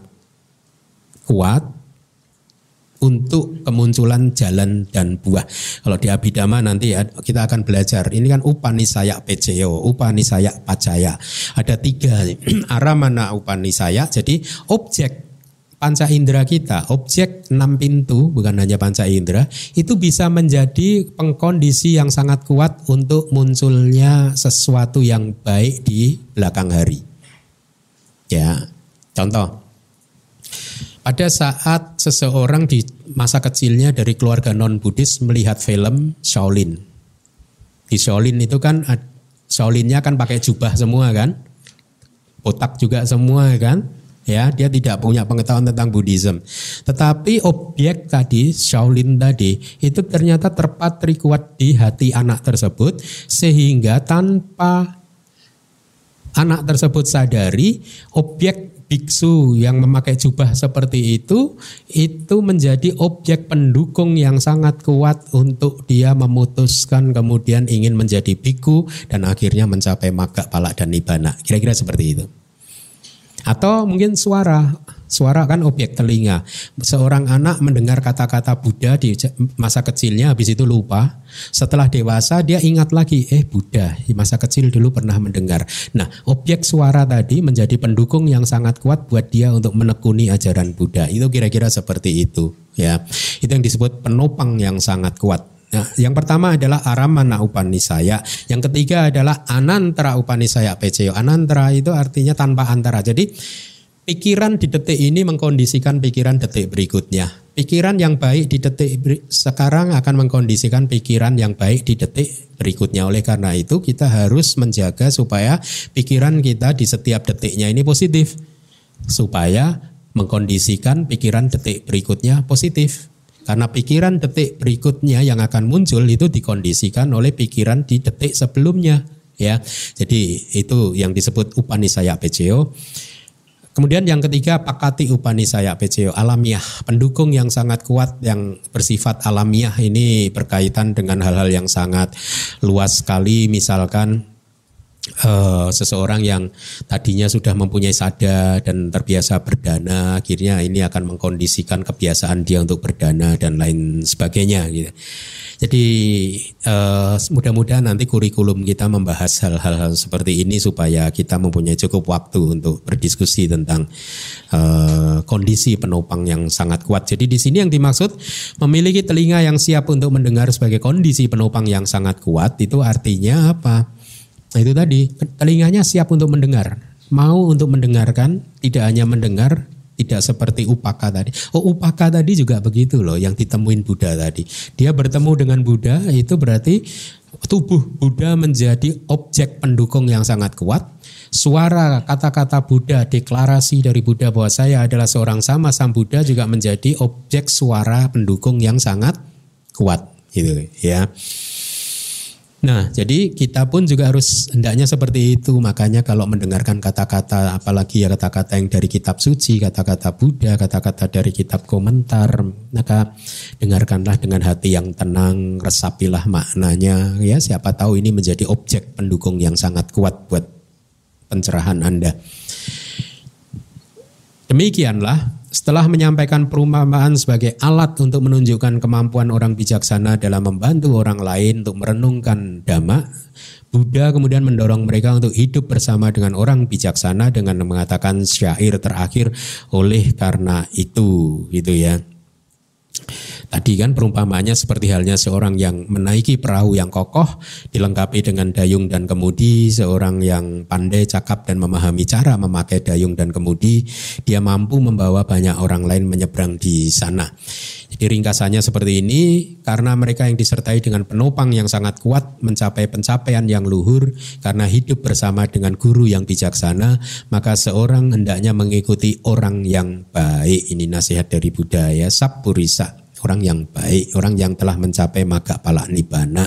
kuat untuk kemunculan jalan dan buah. Kalau di Abhidhamma nanti ya kita akan belajar. Ini kan Upanisaya Peceo, Upanisaya Pacaya. Ada tiga aramana Upanisaya. Jadi objek panca indera kita, objek enam pintu, bukan hanya panca indera, itu bisa menjadi pengkondisi yang sangat kuat untuk munculnya sesuatu yang baik di belakang hari. Ya, contoh. Pada saat seseorang di masa kecilnya dari keluarga non Buddhis melihat film Shaolin. Di Shaolin itu kan Shaolinnya kan pakai jubah semua kan, otak juga semua kan, ya dia tidak punya pengetahuan tentang Buddhism. Tetapi objek tadi Shaolin tadi itu ternyata terpatri kuat di hati anak tersebut sehingga tanpa anak tersebut sadari objek biksu yang memakai jubah seperti itu itu menjadi objek pendukung yang sangat kuat untuk dia memutuskan kemudian ingin menjadi biku dan akhirnya mencapai maga palak dan nibana kira-kira seperti itu. Atau mungkin suara Suara kan objek telinga. Seorang anak mendengar kata-kata Buddha di masa kecilnya habis itu lupa. Setelah dewasa dia ingat lagi, eh Buddha di masa kecil dulu pernah mendengar. Nah, objek suara tadi menjadi pendukung yang sangat kuat buat dia untuk menekuni ajaran Buddha. Itu kira-kira seperti itu, ya. Itu yang disebut penopang yang sangat kuat. Nah, yang pertama adalah Aramana Upanisaya, yang ketiga adalah Anantara Upanisaya Peceo. Anantara itu artinya tanpa antara. Jadi Pikiran di detik ini mengkondisikan pikiran detik berikutnya. Pikiran yang baik di detik sekarang akan mengkondisikan pikiran yang baik di detik berikutnya. Oleh karena itu kita harus menjaga supaya pikiran kita di setiap detiknya ini positif. Supaya mengkondisikan pikiran detik berikutnya positif. Karena pikiran detik berikutnya yang akan muncul itu dikondisikan oleh pikiran di detik sebelumnya ya. Jadi itu yang disebut Upanisaya PCO. Kemudian yang ketiga Pakati Upanisaya PCO alamiah, pendukung yang sangat kuat yang bersifat alamiah ini berkaitan dengan hal-hal yang sangat luas sekali. Misalkan uh, seseorang yang tadinya sudah mempunyai sada dan terbiasa berdana akhirnya ini akan mengkondisikan kebiasaan dia untuk berdana dan lain sebagainya gitu. Jadi uh, mudah-mudahan nanti kurikulum kita membahas hal-hal seperti ini supaya kita mempunyai cukup waktu untuk berdiskusi tentang uh, kondisi penopang yang sangat kuat. Jadi di sini yang dimaksud memiliki telinga yang siap untuk mendengar sebagai kondisi penopang yang sangat kuat itu artinya apa? Nah itu tadi, telinganya siap untuk mendengar. Mau untuk mendengarkan, tidak hanya mendengar, tidak seperti upaka tadi. Oh upaka tadi juga begitu loh yang ditemuin Buddha tadi. Dia bertemu dengan Buddha itu berarti tubuh Buddha menjadi objek pendukung yang sangat kuat. Suara kata-kata Buddha, deklarasi dari Buddha bahwa saya adalah seorang sama sang Buddha juga menjadi objek suara pendukung yang sangat kuat gitu ya. Nah, jadi kita pun juga harus hendaknya seperti itu. Makanya kalau mendengarkan kata-kata, apalagi ya kata-kata yang dari kitab suci, kata-kata Buddha, kata-kata dari kitab komentar, maka dengarkanlah dengan hati yang tenang, resapilah maknanya. Ya, siapa tahu ini menjadi objek pendukung yang sangat kuat buat pencerahan Anda. Demikianlah setelah menyampaikan perumpamaan sebagai alat untuk menunjukkan kemampuan orang bijaksana dalam membantu orang lain untuk merenungkan dhamma, Buddha kemudian mendorong mereka untuk hidup bersama dengan orang bijaksana dengan mengatakan syair terakhir oleh karena itu gitu ya. Tadi kan perumpamaannya seperti halnya seorang yang menaiki perahu yang kokoh, dilengkapi dengan dayung dan kemudi, seorang yang pandai, cakap dan memahami cara memakai dayung dan kemudi, dia mampu membawa banyak orang lain menyeberang di sana. Jadi ringkasannya seperti ini, karena mereka yang disertai dengan penopang yang sangat kuat mencapai pencapaian yang luhur, karena hidup bersama dengan guru yang bijaksana, maka seorang hendaknya mengikuti orang yang baik. Ini nasihat dari budaya Sapurisa orang yang baik, orang yang telah mencapai maga pala nibana.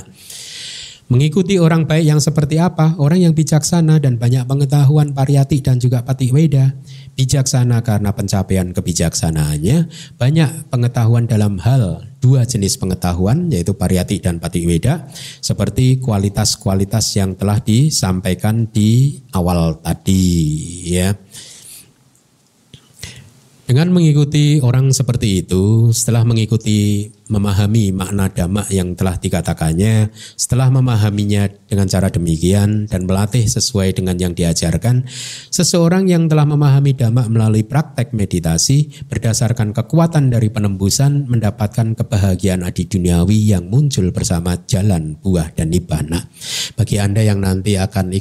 Mengikuti orang baik yang seperti apa? Orang yang bijaksana dan banyak pengetahuan pariyati dan juga pati weda. Bijaksana karena pencapaian kebijaksanaannya, banyak pengetahuan dalam hal dua jenis pengetahuan yaitu pariyati dan pati weda seperti kualitas-kualitas yang telah disampaikan di awal tadi ya. Dengan mengikuti orang seperti itu, setelah mengikuti memahami makna dhamma yang telah dikatakannya, setelah memahaminya dengan cara demikian dan melatih sesuai dengan yang diajarkan, seseorang yang telah memahami dhamma melalui praktek meditasi berdasarkan kekuatan dari penembusan mendapatkan kebahagiaan adi duniawi yang muncul bersama jalan buah dan nibbana. Bagi Anda yang nanti akan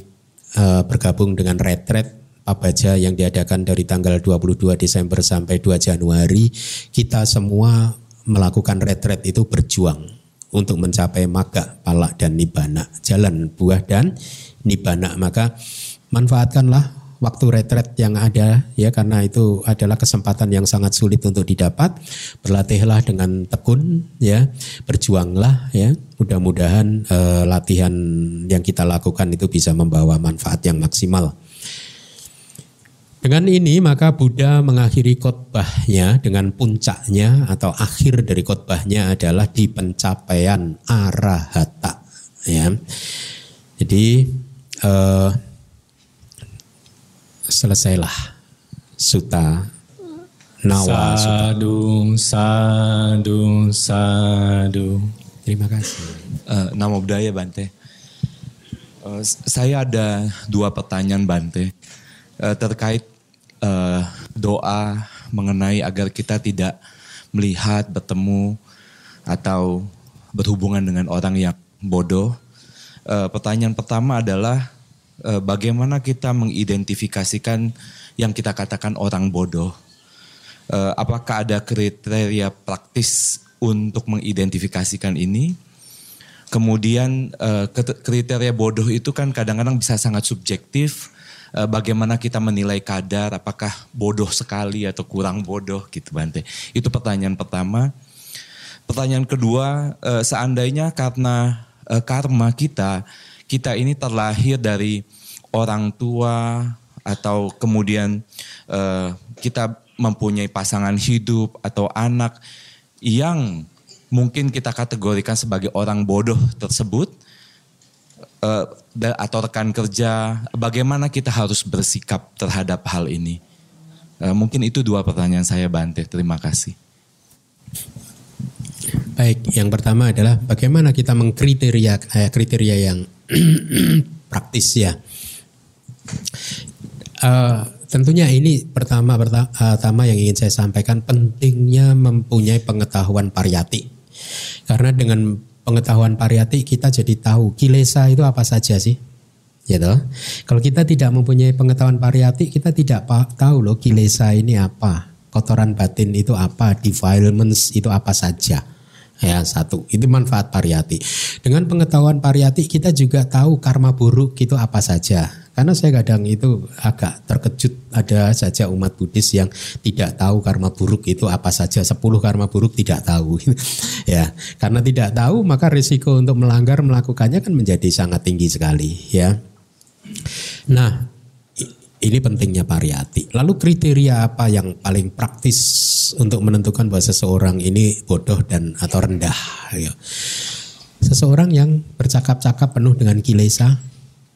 uh, bergabung dengan retret Pabaja yang diadakan dari tanggal 22 Desember sampai 2 Januari, kita semua melakukan retret itu berjuang untuk mencapai maga, palak dan nibana, jalan buah dan nibana. Maka manfaatkanlah waktu retret yang ada ya karena itu adalah kesempatan yang sangat sulit untuk didapat. Berlatihlah dengan tekun ya, berjuanglah ya. Mudah-mudahan eh, latihan yang kita lakukan itu bisa membawa manfaat yang maksimal. Dengan ini maka Buddha mengakhiri khotbahnya dengan puncaknya atau akhir dari khotbahnya adalah di pencapaian arahata. Ya. Jadi eh, selesailah suta nawa sadu sadu sadu. Terima kasih. Uh, nama budaya Bante. Uh, saya ada dua pertanyaan Bante uh, terkait uh, doa mengenai agar kita tidak melihat, bertemu atau berhubungan dengan orang yang bodoh. Uh, pertanyaan pertama adalah uh, bagaimana kita mengidentifikasikan yang kita katakan orang bodoh? Uh, apakah ada kriteria praktis untuk mengidentifikasikan ini? Kemudian kriteria bodoh itu kan kadang-kadang bisa sangat subjektif Eh, bagaimana kita menilai kadar apakah bodoh sekali atau kurang bodoh gitu Bante. Itu pertanyaan pertama. pertanyaan kedua, uh, seandainya karena uh, karma kita, kita ini terlahir dari orang tua atau kemudian kita mempunyai pasangan hidup atau anak yang mungkin kita kategorikan sebagai orang bodoh tersebut uh, atau rekan kerja, bagaimana kita harus bersikap terhadap hal ini? Uh, mungkin itu dua pertanyaan saya Bante. Terima kasih. Baik, yang pertama adalah bagaimana kita mengkriteria eh, kriteria yang praktis ya. Uh, tentunya ini pertama pertama yang ingin saya sampaikan pentingnya mempunyai pengetahuan pariyati. Karena dengan pengetahuan pariyati kita jadi tahu kilesa itu apa saja sih. Ya toh? Kalau kita tidak mempunyai pengetahuan pariyati, kita tidak tahu loh kilesa ini apa, kotoran batin itu apa, defilements itu apa saja. Ya satu, itu manfaat pariyati. Dengan pengetahuan pariyati kita juga tahu karma buruk itu apa saja. Karena saya kadang itu agak terkejut ada saja umat Buddhis yang tidak tahu karma buruk itu apa saja. Sepuluh karma buruk tidak tahu. ya, karena tidak tahu maka risiko untuk melanggar melakukannya kan menjadi sangat tinggi sekali ya. Nah, ini pentingnya pariyati. Lalu kriteria apa yang paling praktis untuk menentukan bahwa seseorang ini bodoh dan atau rendah? Ya. Seseorang yang bercakap-cakap penuh dengan kilesa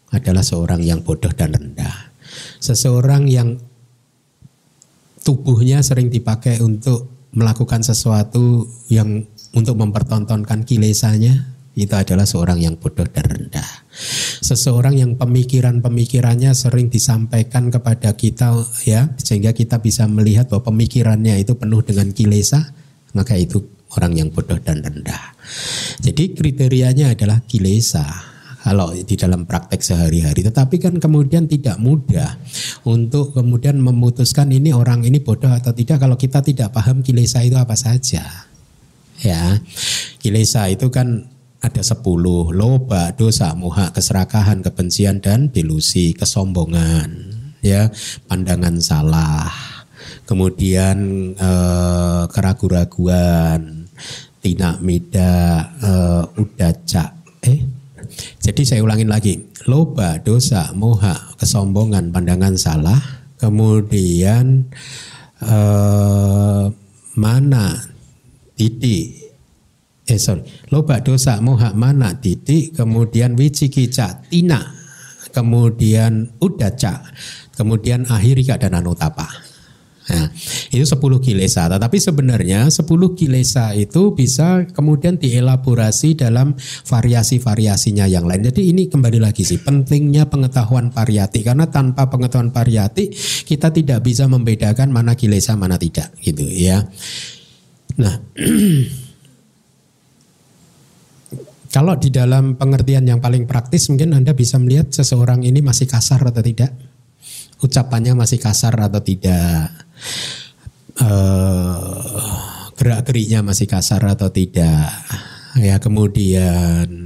adalah seorang yang bodoh dan rendah. Seseorang yang tubuhnya sering dipakai untuk melakukan sesuatu yang untuk mempertontonkan kilesanya itu adalah seorang yang bodoh dan rendah. Seseorang yang pemikiran-pemikirannya sering disampaikan kepada kita ya sehingga kita bisa melihat bahwa pemikirannya itu penuh dengan kilesa, maka itu orang yang bodoh dan rendah. Jadi kriterianya adalah kilesa kalau di dalam praktek sehari-hari. Tetapi kan kemudian tidak mudah untuk kemudian memutuskan ini orang ini bodoh atau tidak kalau kita tidak paham kilesa itu apa saja. Ya, kilesa itu kan ada sepuluh. Loba, dosa, moha, keserakahan, kebencian dan delusi, kesombongan, ya, pandangan salah, kemudian eh, keraguan-raguan, tina mida, eh, udaca, eh, jadi saya ulangin lagi, loba, dosa, moha, kesombongan, pandangan salah, kemudian eh, mana, titik, eh sorry, loba dosa moha mana titik, kemudian wicikica tina, kemudian udaca, kemudian akhirika dan anutapa. Nah, itu 10 kilesa. Tetapi sebenarnya 10 kilesa itu bisa kemudian dielaborasi dalam variasi-variasinya yang lain. Jadi ini kembali lagi sih pentingnya pengetahuan pariyati karena tanpa pengetahuan pariyati kita tidak bisa membedakan mana kilesa mana tidak gitu ya. Nah, Kalau di dalam pengertian yang paling praktis mungkin Anda bisa melihat seseorang ini masih kasar atau tidak. Ucapannya masih kasar atau tidak. Uh, gerak-geriknya masih kasar atau tidak. Ya kemudian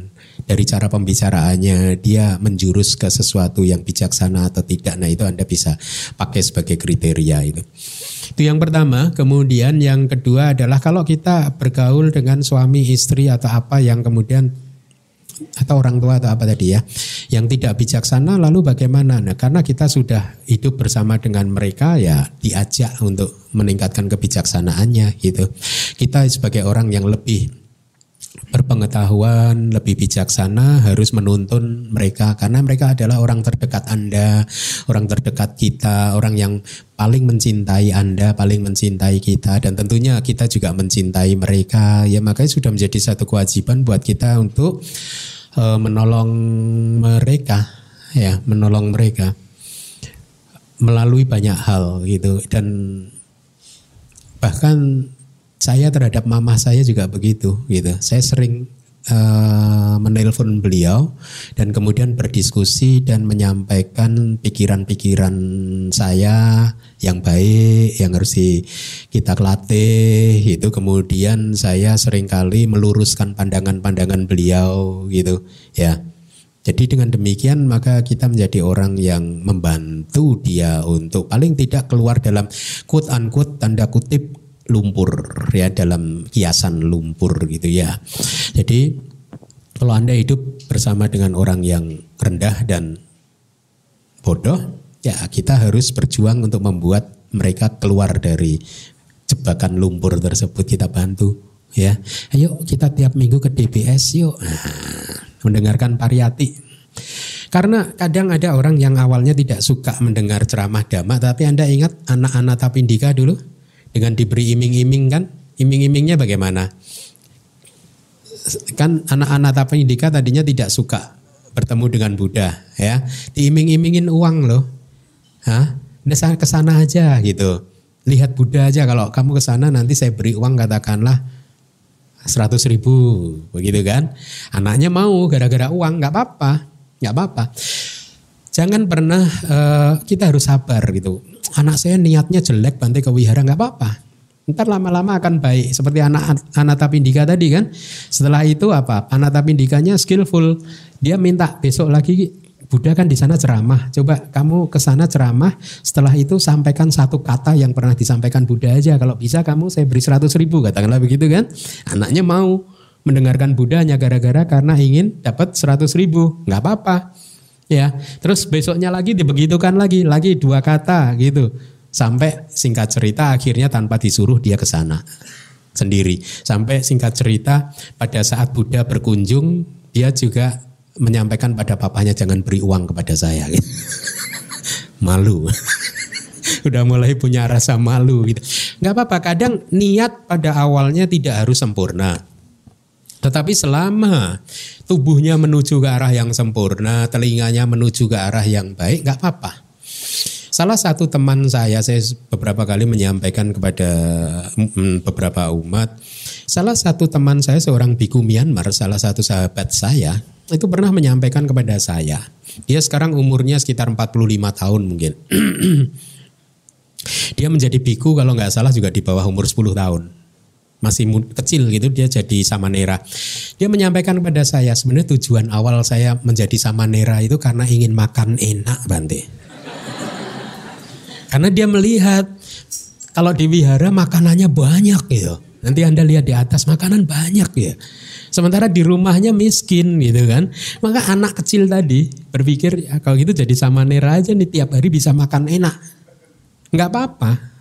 dari cara pembicaraannya dia menjurus ke sesuatu yang bijaksana atau tidak. Nah itu Anda bisa pakai sebagai kriteria itu. Itu yang pertama. Kemudian yang kedua adalah kalau kita bergaul dengan suami istri atau apa yang kemudian atau orang tua atau apa tadi ya yang tidak bijaksana lalu bagaimana nah karena kita sudah hidup bersama dengan mereka ya diajak untuk meningkatkan kebijaksanaannya gitu kita sebagai orang yang lebih berpengetahuan, lebih bijaksana harus menuntun mereka. Karena mereka adalah orang terdekat Anda, orang terdekat kita, orang yang paling mencintai Anda, paling mencintai kita. Dan tentunya kita juga mencintai mereka. Ya makanya sudah menjadi satu kewajiban buat kita untuk uh, menolong mereka. Ya, menolong mereka. Melalui banyak hal gitu. Dan bahkan saya terhadap mama saya juga begitu gitu. Saya sering uh, menelpon beliau dan kemudian berdiskusi dan menyampaikan pikiran-pikiran saya yang baik yang harus kita latih itu kemudian saya sering kali meluruskan pandangan-pandangan beliau gitu ya. Jadi dengan demikian maka kita menjadi orang yang membantu dia untuk paling tidak keluar dalam quote unquote tanda kutip lumpur ya dalam kiasan lumpur gitu ya. Jadi kalau Anda hidup bersama dengan orang yang rendah dan bodoh, ya kita harus berjuang untuk membuat mereka keluar dari jebakan lumpur tersebut kita bantu ya. Ayo kita tiap minggu ke DBS yuk. Nah, mendengarkan pariyati. Karena kadang ada orang yang awalnya tidak suka mendengar ceramah dhamma, tapi Anda ingat anak-anak Tapindika dulu dengan diberi iming-iming kan? Iming-imingnya bagaimana? Kan anak-anak Tapindika tadinya tidak suka bertemu dengan Buddha ya. Diiming-imingin uang loh. Hah? Anda ke sana aja gitu. Lihat Buddha aja kalau kamu ke sana nanti saya beri uang katakanlah 100 ribu begitu kan. Anaknya mau gara-gara uang nggak apa-apa, nggak apa-apa. Jangan pernah uh, kita harus sabar gitu. Anak saya niatnya jelek bantai ke wihara nggak apa-apa. Ntar lama-lama akan baik seperti anak anak tapindika tadi kan. Setelah itu apa? Anak tapindikanya skillful. Dia minta besok lagi Buddha kan di sana ceramah. Coba kamu ke sana ceramah, setelah itu sampaikan satu kata yang pernah disampaikan Buddha aja. Kalau bisa kamu saya beri seratus ribu, katakanlah begitu kan. Anaknya mau mendengarkan Buddha hanya gara-gara karena ingin dapat seratus ribu, nggak apa-apa. Ya, terus besoknya lagi dibegitukan lagi, lagi dua kata gitu. Sampai singkat cerita akhirnya tanpa disuruh dia ke sana sendiri. Sampai singkat cerita pada saat Buddha berkunjung, dia juga menyampaikan pada papanya jangan beri uang kepada saya. Malu. Udah mulai punya rasa malu gitu. Gak apa-apa, kadang niat pada awalnya tidak harus sempurna. Tetapi selama tubuhnya menuju ke arah yang sempurna, telinganya menuju ke arah yang baik, gak apa-apa. Salah satu teman saya, saya beberapa kali menyampaikan kepada mm, beberapa umat, salah satu teman saya seorang biku Myanmar, salah satu sahabat saya, itu pernah menyampaikan kepada saya. Dia sekarang umurnya sekitar 45 tahun mungkin. dia menjadi biku kalau nggak salah juga di bawah umur 10 tahun. Masih kecil gitu dia jadi samanera. Dia menyampaikan kepada saya sebenarnya tujuan awal saya menjadi samanera itu karena ingin makan enak Bante. Karena dia melihat kalau di wihara makanannya banyak gitu. Nanti Anda lihat di atas makanan banyak ya. Sementara di rumahnya miskin gitu kan. Maka anak kecil tadi berpikir ya kalau gitu jadi sama Nera aja nih tiap hari bisa makan enak. Enggak apa-apa.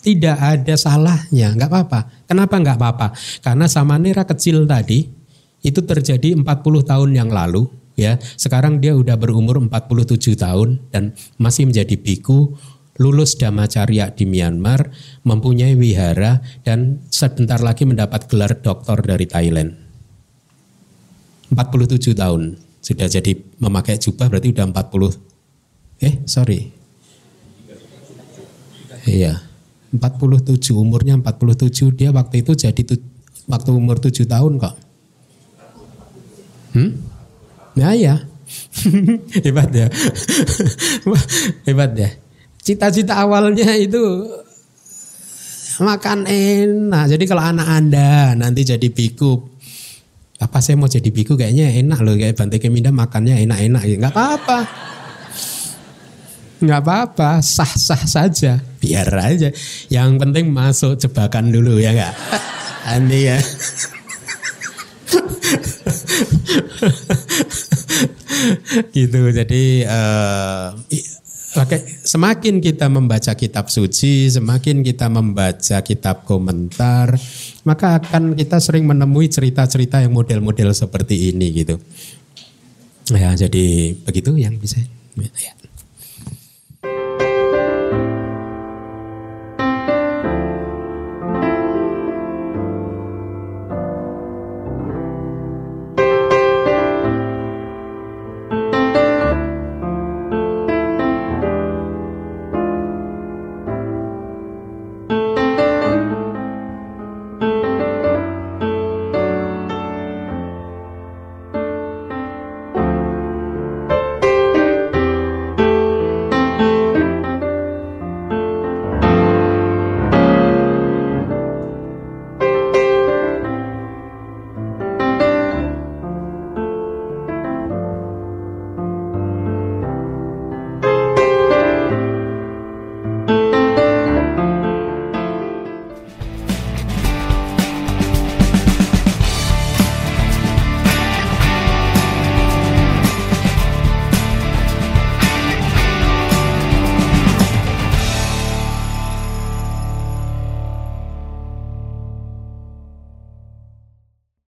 Tidak ada salahnya, enggak apa-apa. Kenapa enggak apa-apa? Karena sama Nera kecil tadi itu terjadi 40 tahun yang lalu ya. Sekarang dia udah berumur 47 tahun dan masih menjadi biku lulus Dhammacarya di Myanmar, mempunyai wihara dan sebentar lagi mendapat gelar doktor dari Thailand. 47 tahun sudah jadi memakai jubah berarti udah 40 eh sorry iya 47 umurnya 47 dia waktu itu jadi tu, waktu umur 7 tahun kok hmm? nah ya hebat ya hebat ya cita-cita awalnya itu makan enak. Jadi kalau anak Anda nanti jadi biku, apa saya mau jadi biku kayaknya enak loh kayak Bante Keminda makannya enak-enak ya. Nggak apa-apa. Nggak apa-apa, sah-sah saja. Biar aja. Yang penting masuk jebakan dulu ya enggak? Andi ya. gitu jadi uh, semakin kita membaca kitab suci, semakin kita membaca kitab komentar, maka akan kita sering menemui cerita-cerita yang model-model seperti ini gitu. Ya, jadi begitu yang bisa. Ya.